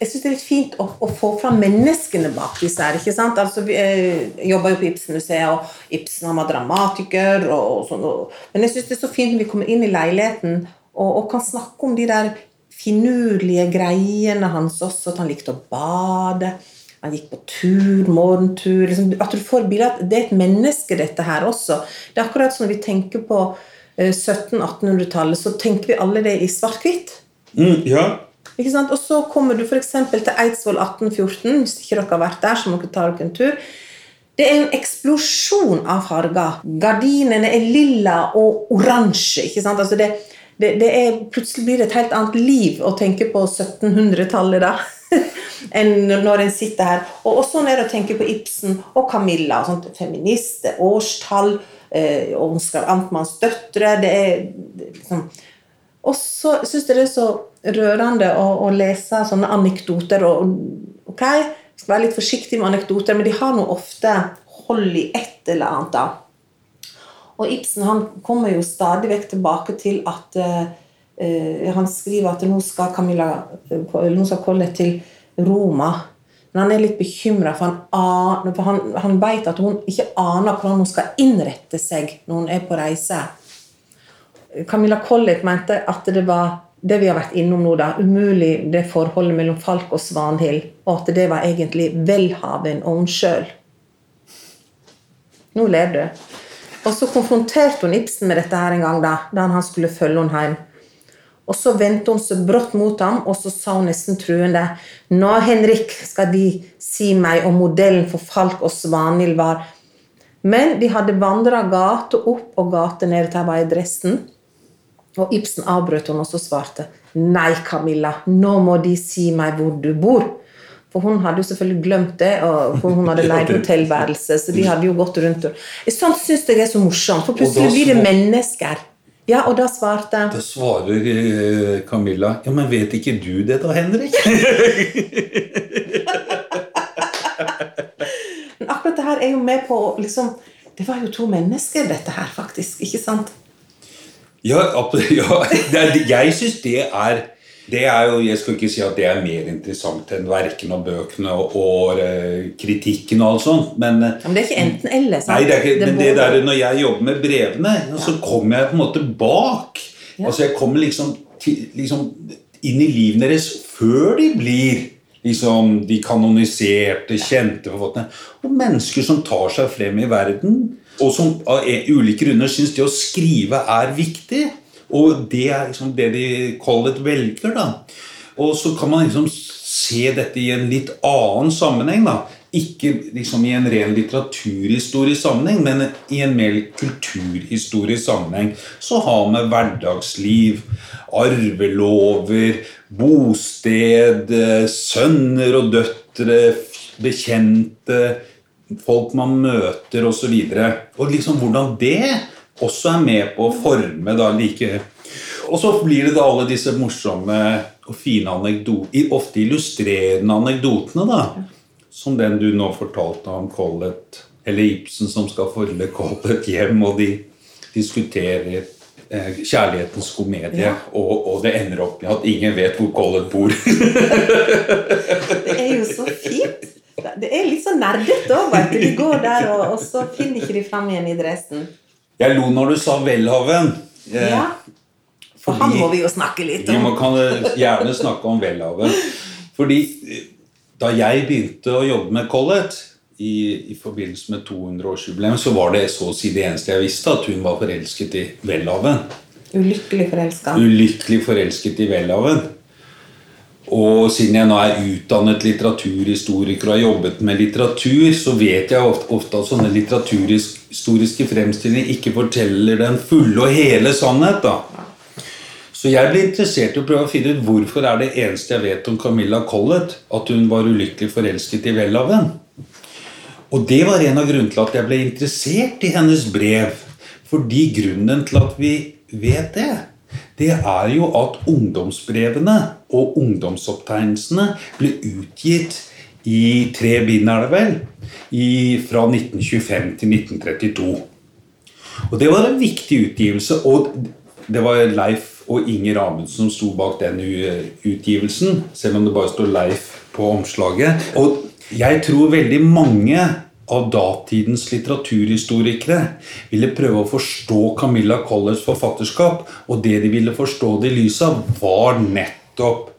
Jeg syns det er litt fint å, å få fram menneskene bak disse her. ikke sant? Altså, Vi eh, jobber jo på Ibsen-museet, og Ibsen han var dramatiker. og, og sånn. Og, men jeg syns det er så fint når vi kommer inn i leiligheten og, og kan snakke om de der finurlige greiene hans også. At han likte å bade. Han gikk på tur, morgentur. Liksom, at du får bilde at det er et menneske, dette her også. Det er akkurat som når vi tenker på eh, 1700-1800-tallet, så tenker vi alle det i svart-hvitt. Mm, ja. Og så kommer du f.eks. til Eidsvoll 1814. Hvis ikke dere har vært der, så må dere ta dere en tur. Det er en eksplosjon av farger. Gardinene er lilla og oransje. ikke sant? Altså det, det, det er, plutselig blir det et helt annet liv å tenke på 1700-tallet da. enn når en sitter her. Og, og sånn er det å tenke på Ibsen og Camilla. og sånt, Feminist, det er årstall, eh, skrev Amtmanns døtre. Det er liksom Og så syns jeg det er så rørende å, å lese sånne anekdoter. Og, ok, jeg skal være litt forsiktig med anekdoter, men de har nå ofte hold i et eller annet. da. Og Ibsen han kommer jo stadig vekk tilbake til at uh, Han skriver at nå skal Camilla nå skal Collett til Roma. Men han er litt bekymra, for, han, han, han, vet at hun ikke aner hvordan hun skal innrette seg når hun er på reise. Camilla Collett mente at det var det vi har vært innom nå, da, umulig det forholdet mellom Falk og Svanhild, og at det var egentlig velhaven og hun sjøl. Nå ler du. Og så konfronterte hun Ibsen med dette her en gang, da, da han skulle følge henne hjem. Og så vendte hun seg brått mot ham, og så sa hun nesten truende Nå, Henrik, skal de si meg om modellen for Falk og Svanhild var Men de hadde vandra gate opp og gate ned til var i Dresden. Og Ibsen avbrøt henne og så svarte Nei, Camilla, nå må de si meg hvor du bor. For hun hadde jo selvfølgelig glemt det, og hun hadde leid hotellværelse. Så de hadde jo gått rundt og Sånt syns jeg er så morsomt, for plutselig blir det mennesker. Ja, og da svarte Da svarer eh, Camilla Ja, men vet ikke du det da, Henrik? men akkurat det her er jo med på liksom Det var jo to mennesker, dette her, faktisk. Ikke sant? Ja, ja jeg syns det er det er jo, Jeg skal ikke si at det er mer interessant enn verkene og bøkene og, og uh, kritikken og alt sånt, men, ja, men det er ikke enten-eller? Nei, det er ikke, det men det der, når jeg jobber med brevene, ja. så kommer jeg på en måte bak. Ja. Altså Jeg kommer liksom, til, liksom, inn i livene deres før de blir liksom de kanoniserte, kjente forfatterne. Og mennesker som tar seg frem i verden og som av ulike grunner syns det å skrive er viktig. Og det er liksom det de Collett velger. da. Og så kan man liksom se dette i en litt annen sammenheng. da. Ikke liksom i en ren litteraturhistorisk sammenheng, men i en mer kulturhistorisk sammenheng. Så har vi hverdagsliv, arvelover, bosted, sønner og døtre, bekjente folk man møter osv. Og, så og liksom hvordan det også er med på å forme da like Og så blir det da alle disse morsomme og fine anekdoter, ofte illustrerende anekdotene, da. Som den du nå fortalte om Collett, eller Ibsen som skal følge Collett hjem, og de diskuterer eh, kjærlighetens komedie, ja. og, og, det ender opp i at ingen vet hvor Collett bor. det er jo så fint. Det er litt sånn nerdete òg. De går der, og, og, så finner ikke de fram igjen i dressen. Jeg lo når du sa Welhaven. Eh, ja. For han må vi jo snakke litt om. Vi kan gjerne snakke om Welhaven. Fordi eh, da jeg begynte å jobbe med Collett i, i forbindelse med 200-årsjubileum, så var det så å si det eneste jeg visste, at hun var forelsket i Welhaven. Ulykkelig forelska. Ulykkelig forelsket i Welhaven. Og siden jeg nå er utdannet litteraturhistoriker og har jobbet med litteratur, så vet jeg ofte, ofte at sånne litteraturhistoriske fremstillinger ikke forteller den fulle og hele sannhet. da. Så jeg ble interessert i å prøve å finne ut hvorfor er det eneste jeg vet om Camilla Collett, at hun var ulykkelig forelsket i Welhaven. Og det var en av grunnene til at jeg ble interessert i hennes brev. Fordi grunnen til at vi vet det, det er jo at ungdomsbrevene og ungdomsopptegnelsene ble utgitt i tre bind, er det vel, i, fra 1925 til 1932. Og det var en viktig utgivelse. Og det var Leif og Inger Amundsen som sto bak den utgivelsen, selv om det bare står Leif på omslaget. Og jeg tror veldig mange av datidens litteraturhistorikere ville prøve å forstå Camilla Colletts forfatterskap, og det de ville forstå det i lys av, var nettopp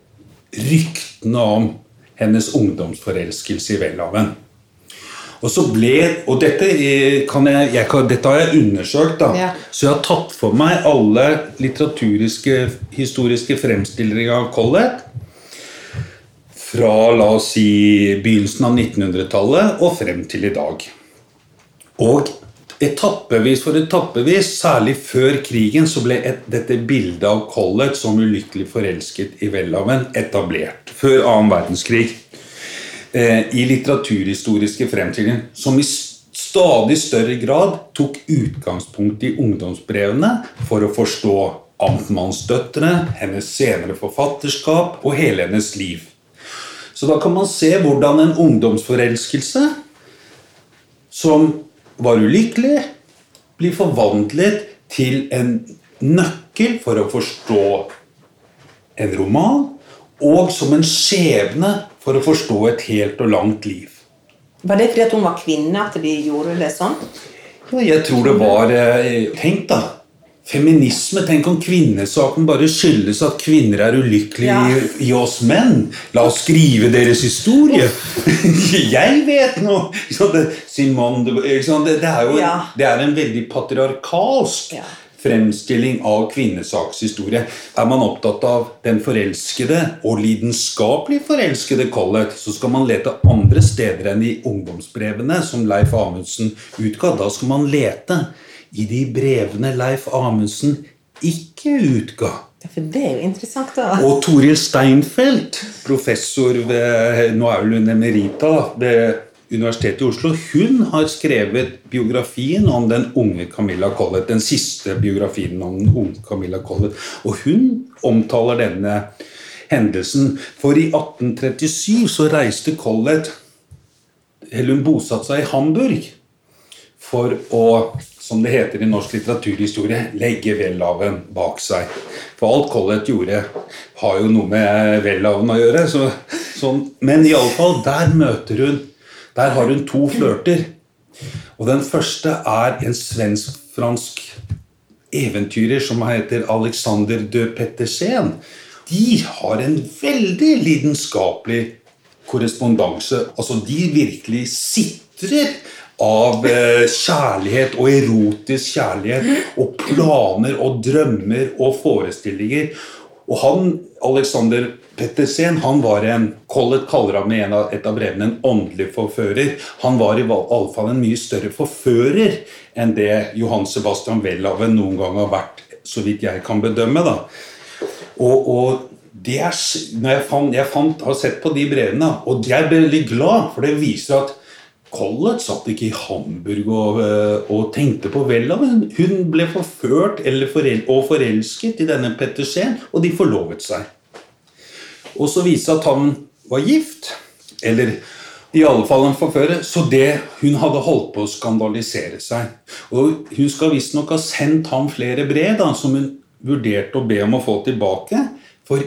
ryktene om hennes ungdomsforelskelse i Welhaven. Og så ble, og dette, kan jeg, jeg kan, dette har jeg undersøkt, da, ja. så jeg har tatt for meg alle litteraturiske, historiske fremstillere av Collett fra la oss si begynnelsen av 1900-tallet og frem til i dag. Og etappevis for etappevis, særlig før krigen, så ble et, dette bildet av Collett som ulykkelig forelsket i Welhaven etablert. Før annen verdenskrig. Eh, I litteraturhistoriske fremstillinger som i stadig større grad tok utgangspunkt i ungdomsbrevene for å forstå amtmannsdøtrene, hennes senere forfatterskap og hele hennes liv. Så da kan man se hvordan en ungdomsforelskelse som var ulykkelig, blir forvandlet til en nøkkel for å forstå en roman, og som en skjebne for å forstå et helt og langt liv. Var det fordi hun var kvinne at de gjorde det sånn? Ja, jeg tror det var tenkt Tenk, da. Feminisme. Tenk om kvinnesaken bare skyldes at kvinner er ulykkelige Ja. i, i oss menn. La oss skrive deres historie. jeg vet noe! Det- Simone det, det er jo en, det er en veldig patriarkalsk Ja. Fremstilling av kvinnesakshistorie. Er man opptatt av den forelskede og lidenskapelig forelskede Collett, så skal man lete andre steder enn i ungdomsbrevene som Leif Amundsen utga. Da skal man lete i de brevene Leif Amundsen ikke utga. For det er jo interessant, da. Og Toril Steinfeld, professor ved Nå er vel hun emerita ved Universitetet i Oslo, hun har skrevet biografien om den unge Camilla Collett. Den siste biografien om den unge Camilla Collett. Og hun omtaler denne hendelsen. For i 1837 så reiste Collett Eller hun bosatte seg i Hamburg for å, som det heter i norsk litteraturhistorie, legge Welhaven bak seg. For alt Collett gjorde, har jo noe med Welhaven å gjøre. Så, sånn. Men iallfall, der møter hun Der har hun to flørter. Og den første er en svensk-fransk eventyrer som heter Alexander de Pettersen. De har en veldig lidenskapelig korrespondanse. Altså, de virkelig sitrer av eh, kjærlighet og erotisk kjærlighet og planer og drømmer og forestillinger. Og han, Alexander Pettersen, han var en Collett kaller ham i et av brevene en åndelig forfører. Han var i alle fall en mye større forfører enn det Johan Sebastian Welhaven noen gang har vært, så vidt jeg kan bedømme. da. Og, og det er, når jeg, fant, jeg fant, har sett på de brevene, og jeg ble veldig glad, for det viser at Collett satt ikke i Hamburg og, øh, og tenkte på Welhaven. Hun ble forført forel og forelsket i denne Pettersen, og de forlovet seg. Og så viste det at han var gift, eller i alle fall en forfører, så det hun hadde holdt på å skandalisere seg. Og hun skal visstnok ha sendt ham flere brev da, som hun vurderte å be om å få tilbake, for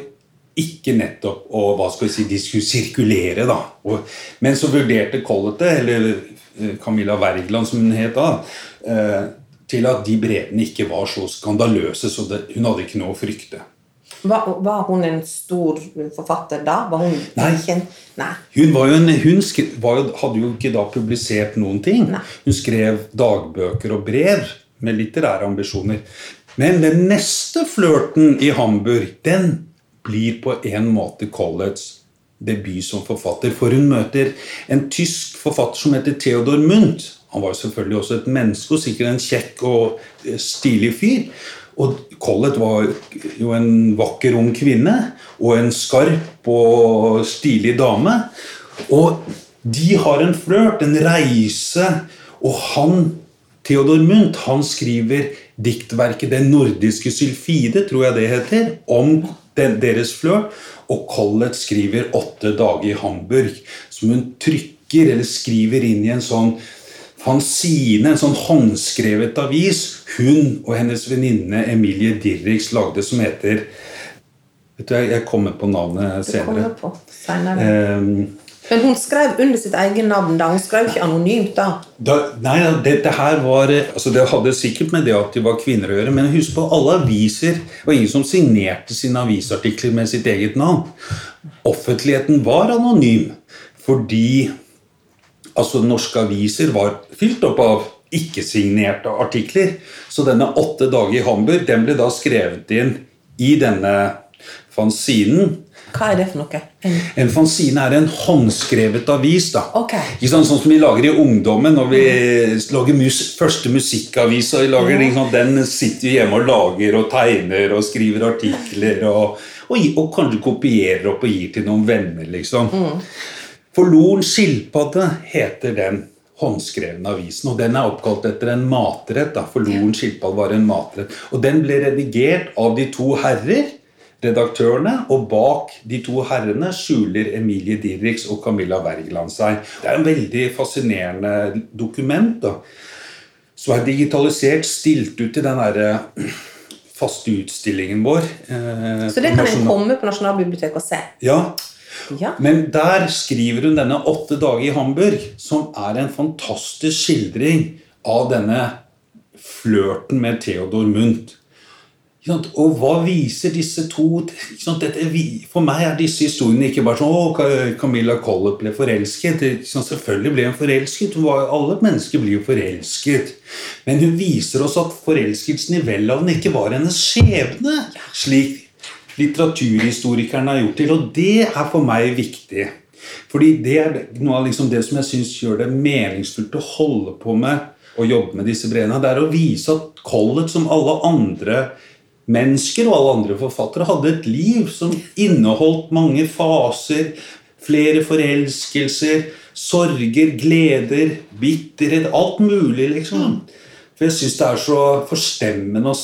ikke nettopp å hva skal vi si, de skulle sirkulere. da. Og, men så vurderte Collett eller eh, Camilla Wergeland som hun het da, eh, til at de brevene ikke var så skandaløse, så det, hun hadde ikke noe å frykte. Var, var hun en stor forfatter da? Var hun Nei. En, Nei. Hun, var jo en, hun skre, var jo, hadde jo ikke da publisert noen ting. Nei. Hun skrev dagbøker og brev med litterære ambisjoner. Men den neste flørten i Hamburg, den blir på en måte Colletts debut som forfatter. For hun møter en tysk forfatter som heter Theodor Mundt. Han var jo selvfølgelig også et menneske, og sikkert en kjekk og eh, stilig fyr. Og Collett var jo en vakker ung kvinne og en skarp og stilig dame. Og de har en flørt, en reise, og han, Theodor Munt, han skriver diktverket 'Den nordiske sylfide', tror jeg det heter, om den, deres flørt. Og Collett skriver 'Åtte dager i Hamburg', som hun trykker eller skriver inn i en sånn fanzine, en sånn håndskrevet avis hun og hennes venninne Emilie Dirriks lagde, som heter Vet du, Jeg kommer på navnet senere. Du kommer på senere. Ehm, Men hun skrev under sitt eget navn da. Hun skrev ikke anonymt da. da, nei, dette her var altså Det hadde sikkert med det at de var kvinner å gjøre, men husk på alle aviser Det var ingen som signerte sine avisartikler med sitt eget navn. Offentligheten var anonym fordi altså norske aviser var fylt opp av ikke-signerte artikler. Så denne åtte dager i Hamburg den ble da skrevet inn i denne fanzinen. Hva er det for noe? En, En fanzine er en håndskrevet avis. da. Ok. Ikke sant, Sånn som vi lager i ungdommen når vi lager mus første musikkavisa. Vi lager, ikke sant, den sitter vi hjemme og lager og tegner og skriver artikler. Og, og, og kanskje kopierer opp og gir til noen venner. liksom. Forloren skilpadde heter den håndskrevne avisen. Og den er oppkalt etter en matrett. da, For Loren skilpadde var en matrett. Og den ble redigert av de to herrer, redaktørene, og bak de to herrene skjuler Emilie Didriks og Camilla Wergeland seg. Det er en veldig fascinerende dokument. da, Som er digitalisert, stilt ut i den derre faste utstillingen vår. eh, Så det kan en komme på Nasjonalbiblioteket og se. Ja, Ja. men der skriver hun denne 'Åtte dager i Hamburg', som er en fantastisk skildring av denne flørten med Theodor Mundt. Og hva viser disse to? Dette, For meg er disse historiene ikke bare sånn 'Å, Camilla Collett ble forelsket'. Selvfølgelig ble hun forelsket. Alle mennesker blir jo forelsket. Men hun viser oss at forelskelsen i Welhaven ikke var hennes skjebne. Slik litteraturhistorikerne har gjort til. Og det er for meg viktig. Fordi det er noe av liksom det som jeg syns gjør det meningsfullt å holde på med og jobbe med disse brevene. Det er å vise at Collett, som alle andre mennesker og alle andre forfattere, hadde et liv som inneholdt mange faser, flere forelskelser, sorger, gleder, bitterhet Alt mulig, liksom. For jeg syns det er så forstemmende å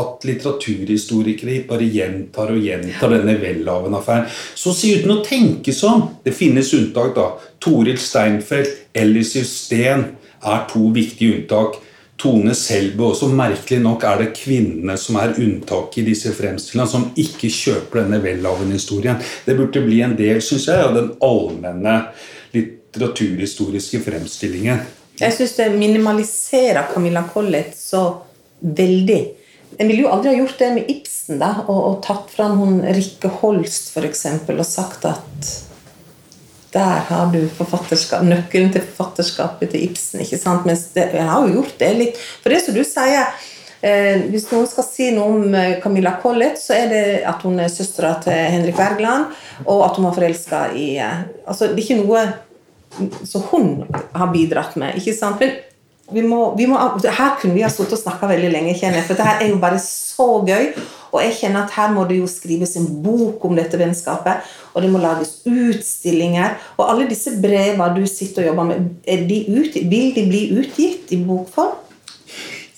at litteraturhistorikere bare gjentar og gjentar denne Welhaven-affæren. Så si uten å tenke sånn. Det finnes unntak, da. Toril Steinfeld, Ellis Steen er to viktige unntak. Tone Selbu også. Merkelig nok er det kvinnene som er unntaket i disse fremstillingene, som ikke kjøper denne Welhaven-historien. Det burde bli en del, syns jeg, av den allmenne litteraturhistoriske fremstillingen. Jeg syns det minimaliserer Camilla Collett så veldig. En ville jo aldri ha gjort det med Ibsen da, og, og tatt fram hun Rikke Holst for eksempel, og sagt at der har du nøkkelen til forfatterskapet til Ibsen. ikke sant? Mens det, jeg har jo gjort det litt. For det som du sier, eh, hvis noen skal si noe om eh, Camilla Collett, så er det at hun er søstera til Henrik Wergeland, og at hun var forelska i eh, Altså, det er ikke noe som hun har bidratt med. ikke sant? Men vi må, vi må, her kunne vi ha stått og snakka veldig lenge, kjenner jeg, for dette er jo bare så gøy. Og jeg kjenner at her må det jo skrives en bok om dette vennskapet, og det må lages utstillinger. Og alle disse brevene du sitter og jobber med, de ut, vil de bli utgitt i bokform?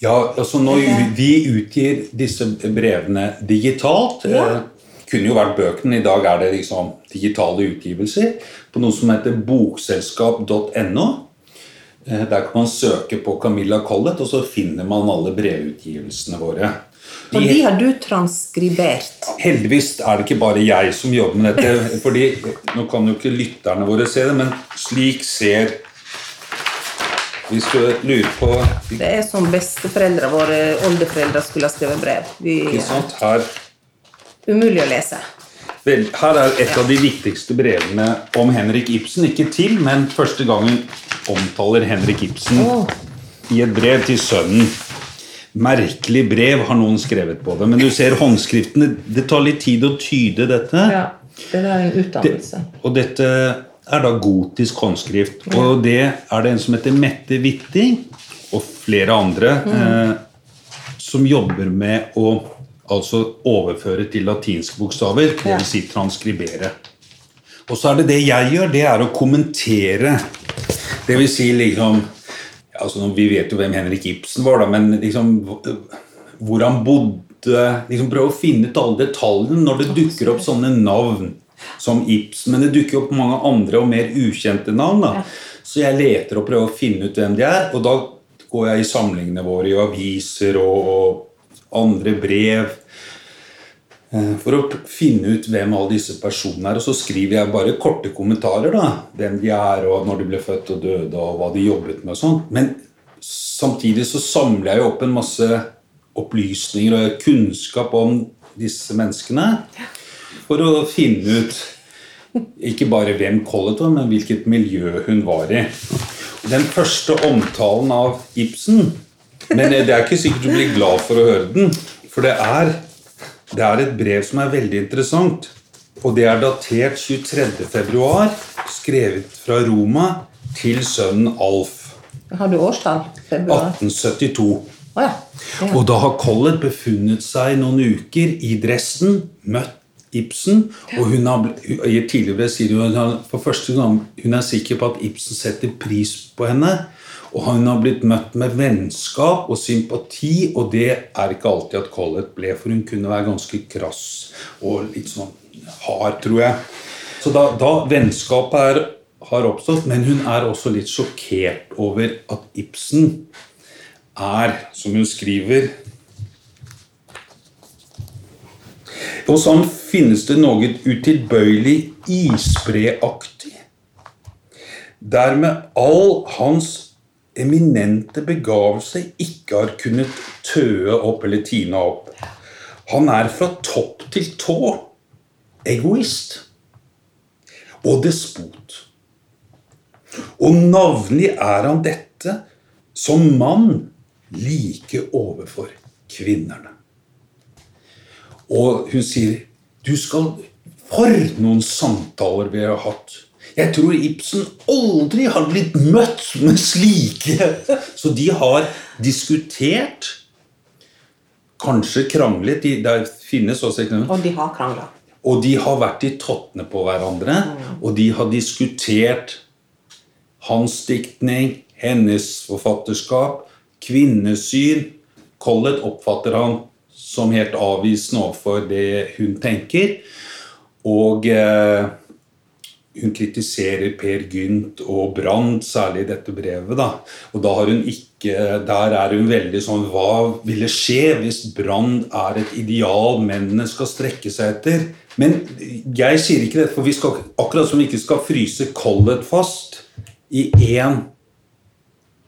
Ja, altså når vi utgir disse brevene digitalt Ja. eh, Kunne jo vært bøkene. I dag er det liksom digitale utgivelser på noe som heter bokselskap.no. Eh, Der kan man søke på Camilla Collett, og så finner man alle brevutgivelsene våre. Og de har du transkribert. Heldigvis er det ikke bare jeg som jobber med dette. fordi Nå kan jo ikke lytterne våre se det, men slik ser Hvis du lurer på Det er som besteforeldre våre oldeforeldre skulle ha skrevet brev. Vi, Ikke sant? Her, umulig å lese. Her er et av de viktigste brevene om Henrik Ibsen. Ikke til, men første gangen omtaler Henrik Ibsen i et brev til sønnen. Merkelig brev, har noen skrevet på det. Men du ser håndskriftene. Det tar litt tid å tyde dette. Ja, det er en utdannelse. Det, og dette er da gotisk håndskrift. Og det er det en som heter Mette Witting, og flere andre, eh, som jobber med å altså overføre til latinske bokstaver, dvs. Si transkribere. Og så er det det jeg gjør, det er å kommentere. Det vil si liksom altså Vi vet jo hvem Henrik Ibsen var, da, men liksom hvor han bodde liksom Prøve å finne ut alle detaljene når det dukker opp sånne navn som Ibsen. Men det dukker opp mange andre og mer ukjente navn. da. Så jeg leter og prøver å finne ut hvem de er. Og da går jeg i samlingene våre i aviser og andre brev. eh, For å finne ut hvem alle disse personene er. Og så skriver jeg bare korte kommentarer. da, Hvem de er, og når de ble født og døde, og hva de jobbet med. og sånn. Men samtidig så samler jeg jo opp en masse opplysninger og kunnskap om disse menneskene. For å finne ut ikke bare hvem Collett var, men hvilket miljø hun var i. Den første omtalen av Ibsen Men det er ikke sikkert du blir glad for å høre den. For det er, det er et brev som er veldig interessant. Og det er datert 23. februar, skrevet fra Roma til sønnen Alf. Har du årstall? Februar? 1872. Oh, ja. ja. Og da har Collett befunnet seg noen uker i Dresden, møtt Ibsen. Og hun har, tidligere sier hun for første gang hun er sikker på at Ibsen setter pris på henne. Og hun har blitt møtt med vennskap og sympati, og det er ikke alltid at Collett ble, for hun kunne være ganske krass og litt sånn hard, tror jeg. Så da, da vennskapet er, har oppstått, men hun er også litt sjokkert over at Ibsen er, som hun skriver Hos ham finnes det noe utilbøyelig isbreaktig. Dermed all hans eminente begavelse ikke har kunnet tøe opp eller tine opp. Han er fra topp til tå egoist og despot. Og navnlig er han dette som mann like overfor kvinnerne. Og hun sier du skal For noen samtaler vi har hatt. Jeg tror Ibsen aldri har blitt møtt med slike. Så de har diskutert, kanskje kranglet de, Det finnes også eksempler. Og de har krangla. Og de har vært i tottene på hverandre, og de har diskutert hans diktning, hennes forfatterskap, kvinnesyn. Collett oppfatter han som helt avvisende overfor det hun tenker. Og eh, hun kritiserer Per Gynt og Brandt, særlig i dette brevet. da. Og da har hun ikke, der er hun veldig sånn Hva ville skje hvis Brandt er et ideal mennene skal strekke seg etter? Men jeg sier ikke det, for vi skal, akkurat som vi ikke skal fryse Collett fast i én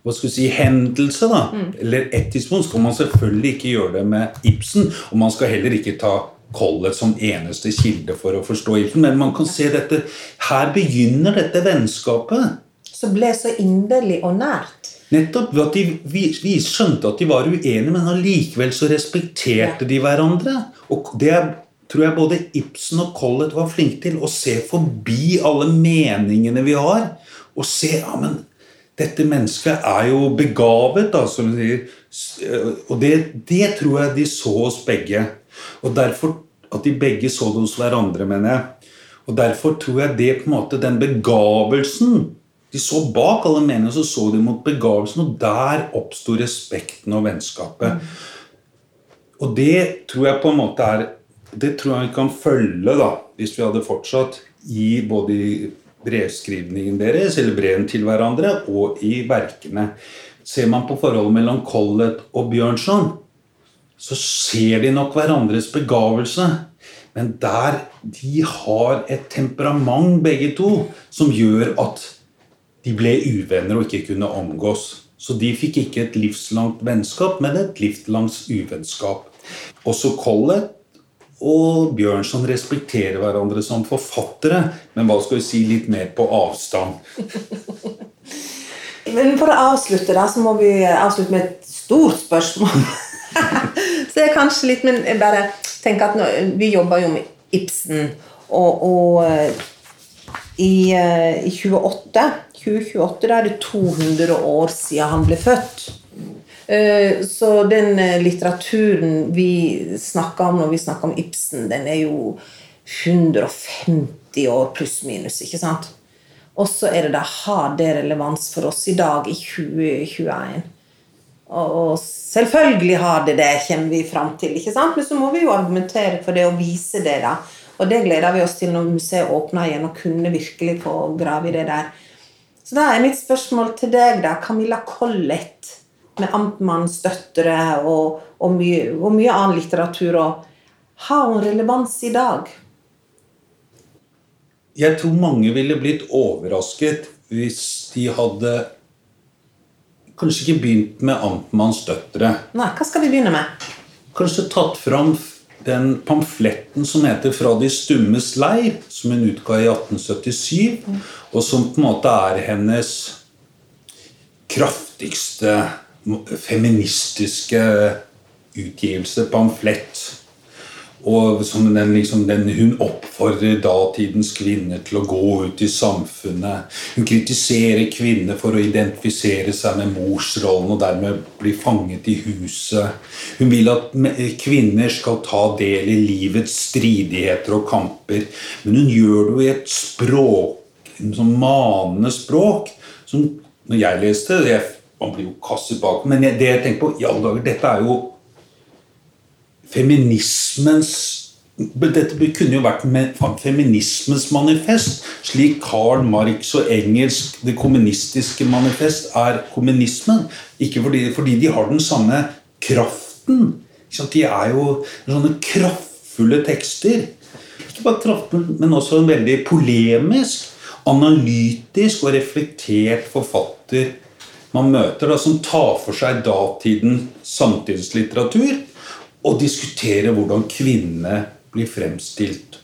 hva skal vi si, hendelse, da, eller ett tidspunkt, skal man selvfølgelig ikke gjøre det med Ibsen. Og man skal heller ikke ta Collett som eneste kilde for å forstå Ibsen. Men man kan se dette Her begynner dette vennskapet. Som ble så inderlig og nært. Nettopp at de, vi, vi skjønte at de var uenige, men allikevel så respekterte de hverandre. Og det tror jeg både Ibsen og Collett var flinke til. Å se forbi alle meningene vi har. Og se ja, men dette mennesket er jo begavet, da, som de sier. Og det, det tror jeg de så hos begge. Og derfor at de begge så det hos hverandre, mener jeg. Og derfor tror jeg det på en måte den begavelsen De så bak alle menene, så så de mot begavelsen, og der oppsto respekten og vennskapet. Og det tror jeg på en måte er Det tror jeg vi kan følge, da, hvis vi hadde fortsatt, i både i brevskrivningen deres, eller brevene til hverandre, og i verkene. Ser man på forholdet mellom Collett og Bjørnson, så ser de nok hverandres begavelse. Men der de har et temperament, begge to, som gjør at de ble uvenner og ikke kunne omgås. Så de fikk ikke et livslangt vennskap, men et livslangt uvennskap. Også Collett og Bjørnson respekterer hverandre som forfattere, men hva skal vi si, litt mer på avstand. Men for å avslutte, da, så må vi avslutte med et stort spørsmål. så det er kanskje litt, men jeg bare tenker at nå, Vi jobber jo med Ibsen, og, og eh, i, eh, i 28, 2028 da er det 200 år siden han ble født. Eh, Så den litteraturen vi snakker om når vi snakker om Ibsen, den er jo 150 år pluss-minus, ikke sant? Og så er det da har det relevans for oss i dag, i 2021? Og selvfølgelig har det det, kommer vi fram til. ikke sant? Men så må vi jo argumentere for det og vise det. da. Og det gleder vi oss til når museet åpner igjen, og kunne virkelig få grave i det der. Så da er mitt spørsmål til deg, da, Camilla Collett, med Amtmannens døtre og, og, mye, og mye annen litteratur, og har hun relevans i dag? Jeg tror mange ville blitt overrasket hvis de hadde kanskje ikke begynt med Amtmanns døtre. Nei, hva skal vi begynne med? Kanskje tatt fram den pamfletten som heter 'Fra de stummes leir', som hun utga i 1877, og som på en måte er hennes kraftigste feministiske utgivelse, pamflett. Og den, liksom, den, Hun oppfordrer datidens kvinner til å gå ut i samfunnet. Hun kritiserer kvinner for å identifisere seg med morsrollen og dermed bli fanget i huset. Hun vil at kvinner skal ta del i livets stridigheter og kamper. Men hun gjør det jo i et språk, en sånn manende språk. som Når jeg leste det, Man blir jo kastet bak. Men det jeg tenker på, i alle dager, dette er jo feminismens dette kunne jo vært feminismens manifest, slik Karl Marx og engelsk Det kommunistiske manifest er kommunismen. Ikke fordi, fordi de har den samme kraften. De er jo sånne kraftfulle tekster. Ikke bare kraftfulle, men også en veldig polemisk, analytisk og reflektert forfatter man møter, da, som tar for seg datiden samtidslitteratur og diskutere hvordan kvinner blir fremstilt.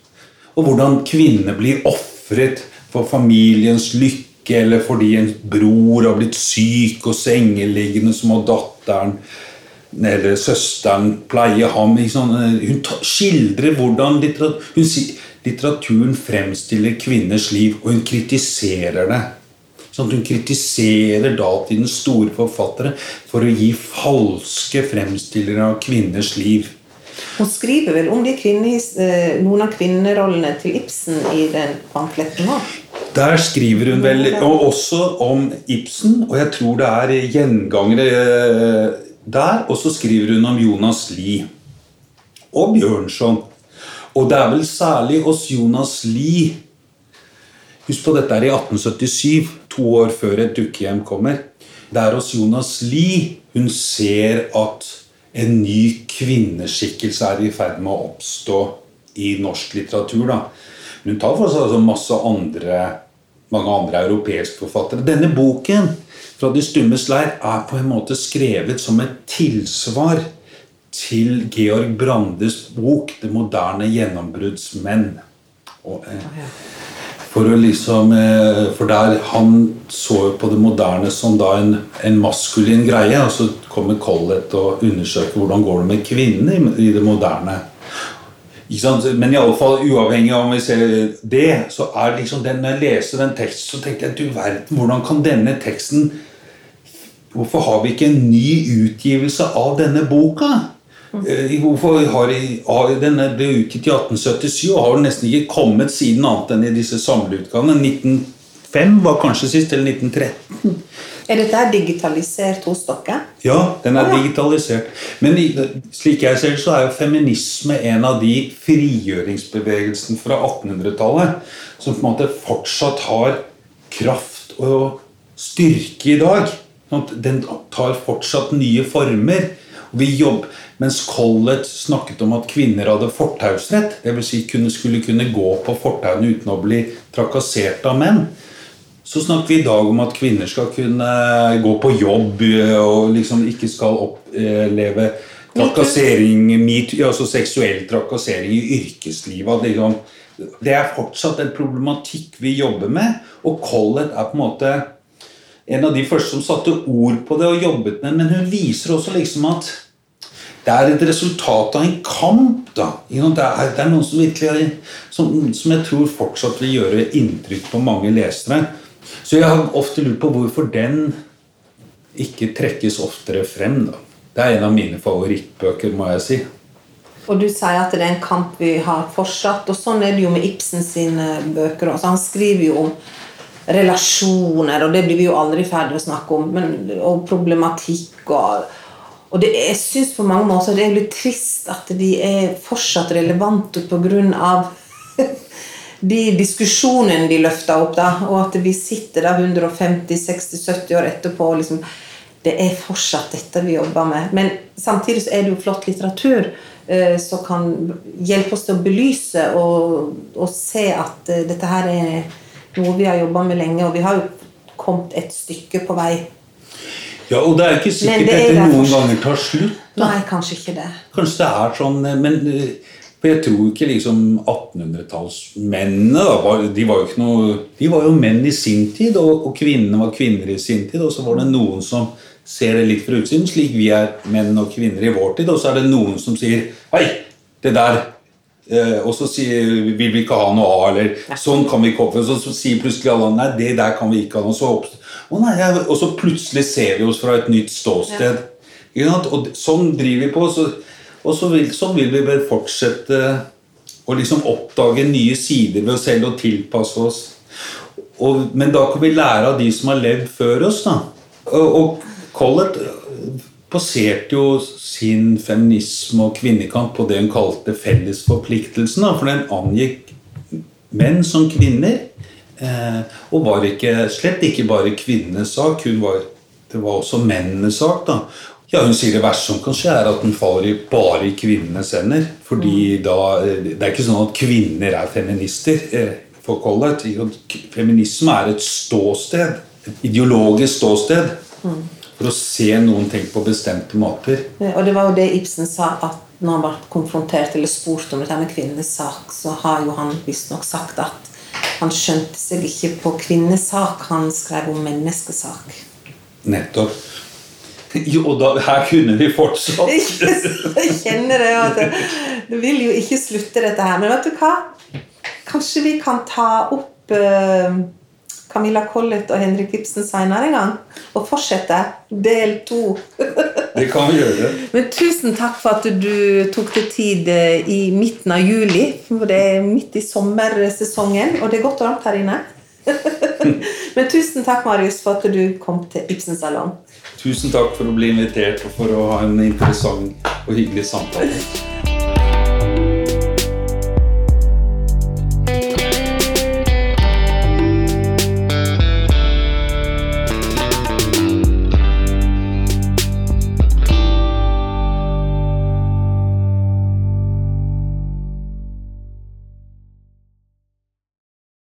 Og hvordan kvinner blir ofret for familiens lykke, eller fordi en bror har blitt syk og sengeliggende, så må datteren eller søsteren pleie ham. Hun skildrer hvordan litteraturen fremstiller kvinners liv, og hun kritiserer det. Sånn at hun kritiserer datidens store forfattere for å gi falske fremstillere av kvinners liv. Hun skriver vel om eh, noen av kvinnerollene til Ibsen i den pamfletten òg? Der skriver hun vel og også om Ibsen, og jeg tror det er gjengangere eh, der. Og så skriver hun om Jonas Lie og Bjørnson. Og det er vel særlig hos Jonas Lie Husk på dette er i 1877, to år før et dukkehjem kommer. Det er hos Jonas Lie hun ser at en ny kvinneskikkelse er i ferd med å oppstå i norsk litteratur. Da. Hun tar for seg altså masse andre, mange andre europeiske forfattere. Denne boken fra De stummes leir er på en måte skrevet som et tilsvar til Georg Brandes bok 'Det moderne gjennombruddsmenn'. Og, eh, for, liksom, eh, for der Han så på det moderne som da en, en maskulin greie. Og så kommer Collett og undersøker hvordan går det med kvinner i det moderne. Men i alle fall, uavhengig av om vi ser det, så er liksom den, når jeg leser den teksten, så tenkte jeg du verden, hvordan kan denne teksten Hvorfor har vi ikke en ny utgivelse av denne boka? Eh, hvorfor har Den ble utgitt i 1877 og har nesten ikke kommet siden annet enn i disse samleutgavene. 1905 var kanskje sist, eller 1913. Er dette digitalisert hos dere? Ja, den er digitalisert. Men slik jeg ser det, så er jo feminisme en av de frigjøringsbevegelsene fra 1800-tallet som på en måte fortsatt har kraft og styrke i dag. Sånn den tar fortsatt nye former. Vi jobber mens Collett snakket om at kvinner hadde fortausrett, dvs. Si kunne, skulle kunne gå på fortauene uten å bli trakassert av menn, så snakker vi i dag om at kvinner skal kunne gå på jobb og liksom ikke skal oppleve trakassering, altså seksuell trakassering i yrkeslivet. Liksom, det er fortsatt en problematikk vi jobber med, og Collett er på en måte en av de første som satte ord på det og jobbet med det, men hun viser også liksom at det er et resultat av en kamp. da. Det er, det er noe som virkelig som, som, jeg tror fortsatt vil gjøre inntrykk på mange lesere. Så jeg har ofte lurt på hvorfor den ikke trekkes oftere frem. da. Det er en av mine favorittbøker, må jeg si. Og du sier at det er en kamp vi har fortsatt. Og sånn er det jo med Ibsen sine bøker. Også. han skriver jo om relasjoner, og det blir vi jo aldri ferdig å snakke om. Men, og problematikk og og det, jeg syns på mange måter det er litt trist at de er fortsatt relevante pga. de diskusjonene de løfter opp, da, og at vi sitter da 150-60-70 år etterpå og liksom, Det er fortsatt dette vi jobber med. Men samtidig så er det jo flott litteratur eh, som kan hjelpe oss til å belyse og, og se at eh, dette her er noe vi har jobba med lenge, og vi har jo kommet et stykke på vei ja, og det er ikke sikkert det dette noen ganger tar slutt. Da. Nei, kanskje ikke det. Kanskje det er sånn, eh, men eh, jeg tror ikke liksom 1800-tallsmennene de var jo ikke noe, de var jo menn i sin tid, og, og kvinnene var kvinner i sin tid. Og så var det noen som ser det litt fra utsiden, slik vi er menn og kvinner i vår tid. Og så er det noen som sier Hei, det der og så sier vil vi ikke ha noe A, eller sånn kan vi ikke oppføre oss. Så, så sier plutselig alle nei, det der kan vi ikke ha noe. Så å nei, og så plutselig ser vi oss fra et nytt ståsted. Sant? Og sånn driver vi på. Så, og så vil, sånn vil vi bare fortsette å liksom oppdage nye sider ved oss selv og tilpasse oss. Og, men da kan vi lære av de som har levd før oss. da. Og, og Collett baserte jo sin feminisme og kvinnekamp på det hun kalte fellesforpliktelsen. For den angikk menn som kvinner. Eh, og var ikke, slett ikke bare kvinnenes sak, var, det var også mennenes sak. da. Ja, Hun sier det verste som kan skje, er at den faller bare i kvinnenes hender. fordi da, eh, Det er ikke sånn at kvinner er feminister. Eh, for Collett. Feminisme er et ståsted. Et ideologisk ståsted. Mm for å se noen ting på bestemte måter. Og det var jo det Ibsen sa, at når han ble konfrontert eller spurt om dette med kvinnenes sak, så har jo han visstnok sagt at han skjønte seg ikke på kvinnesak, han skrev om menneskesak. Nettopp. Jo, da, her kunne vi fortsatt. Jeg kjenner det. at det, det vil jo ikke slutte, dette her. Men vet du hva? Kanskje vi kan ta opp uh, Camilla Collett og Henrik Ibsen senere en gang. Og fortsette del to. det kan vi gjøre. Men tusen takk for at du tok deg tid eh, i midten av juli. For det er midt i sommersesongen, og det er godt og varmt her inne. Men tusen takk, Marius, for at du kom til Ibsen salong. Tusen takk for å bli invitert og for å ha en interessant og hyggelig samtale.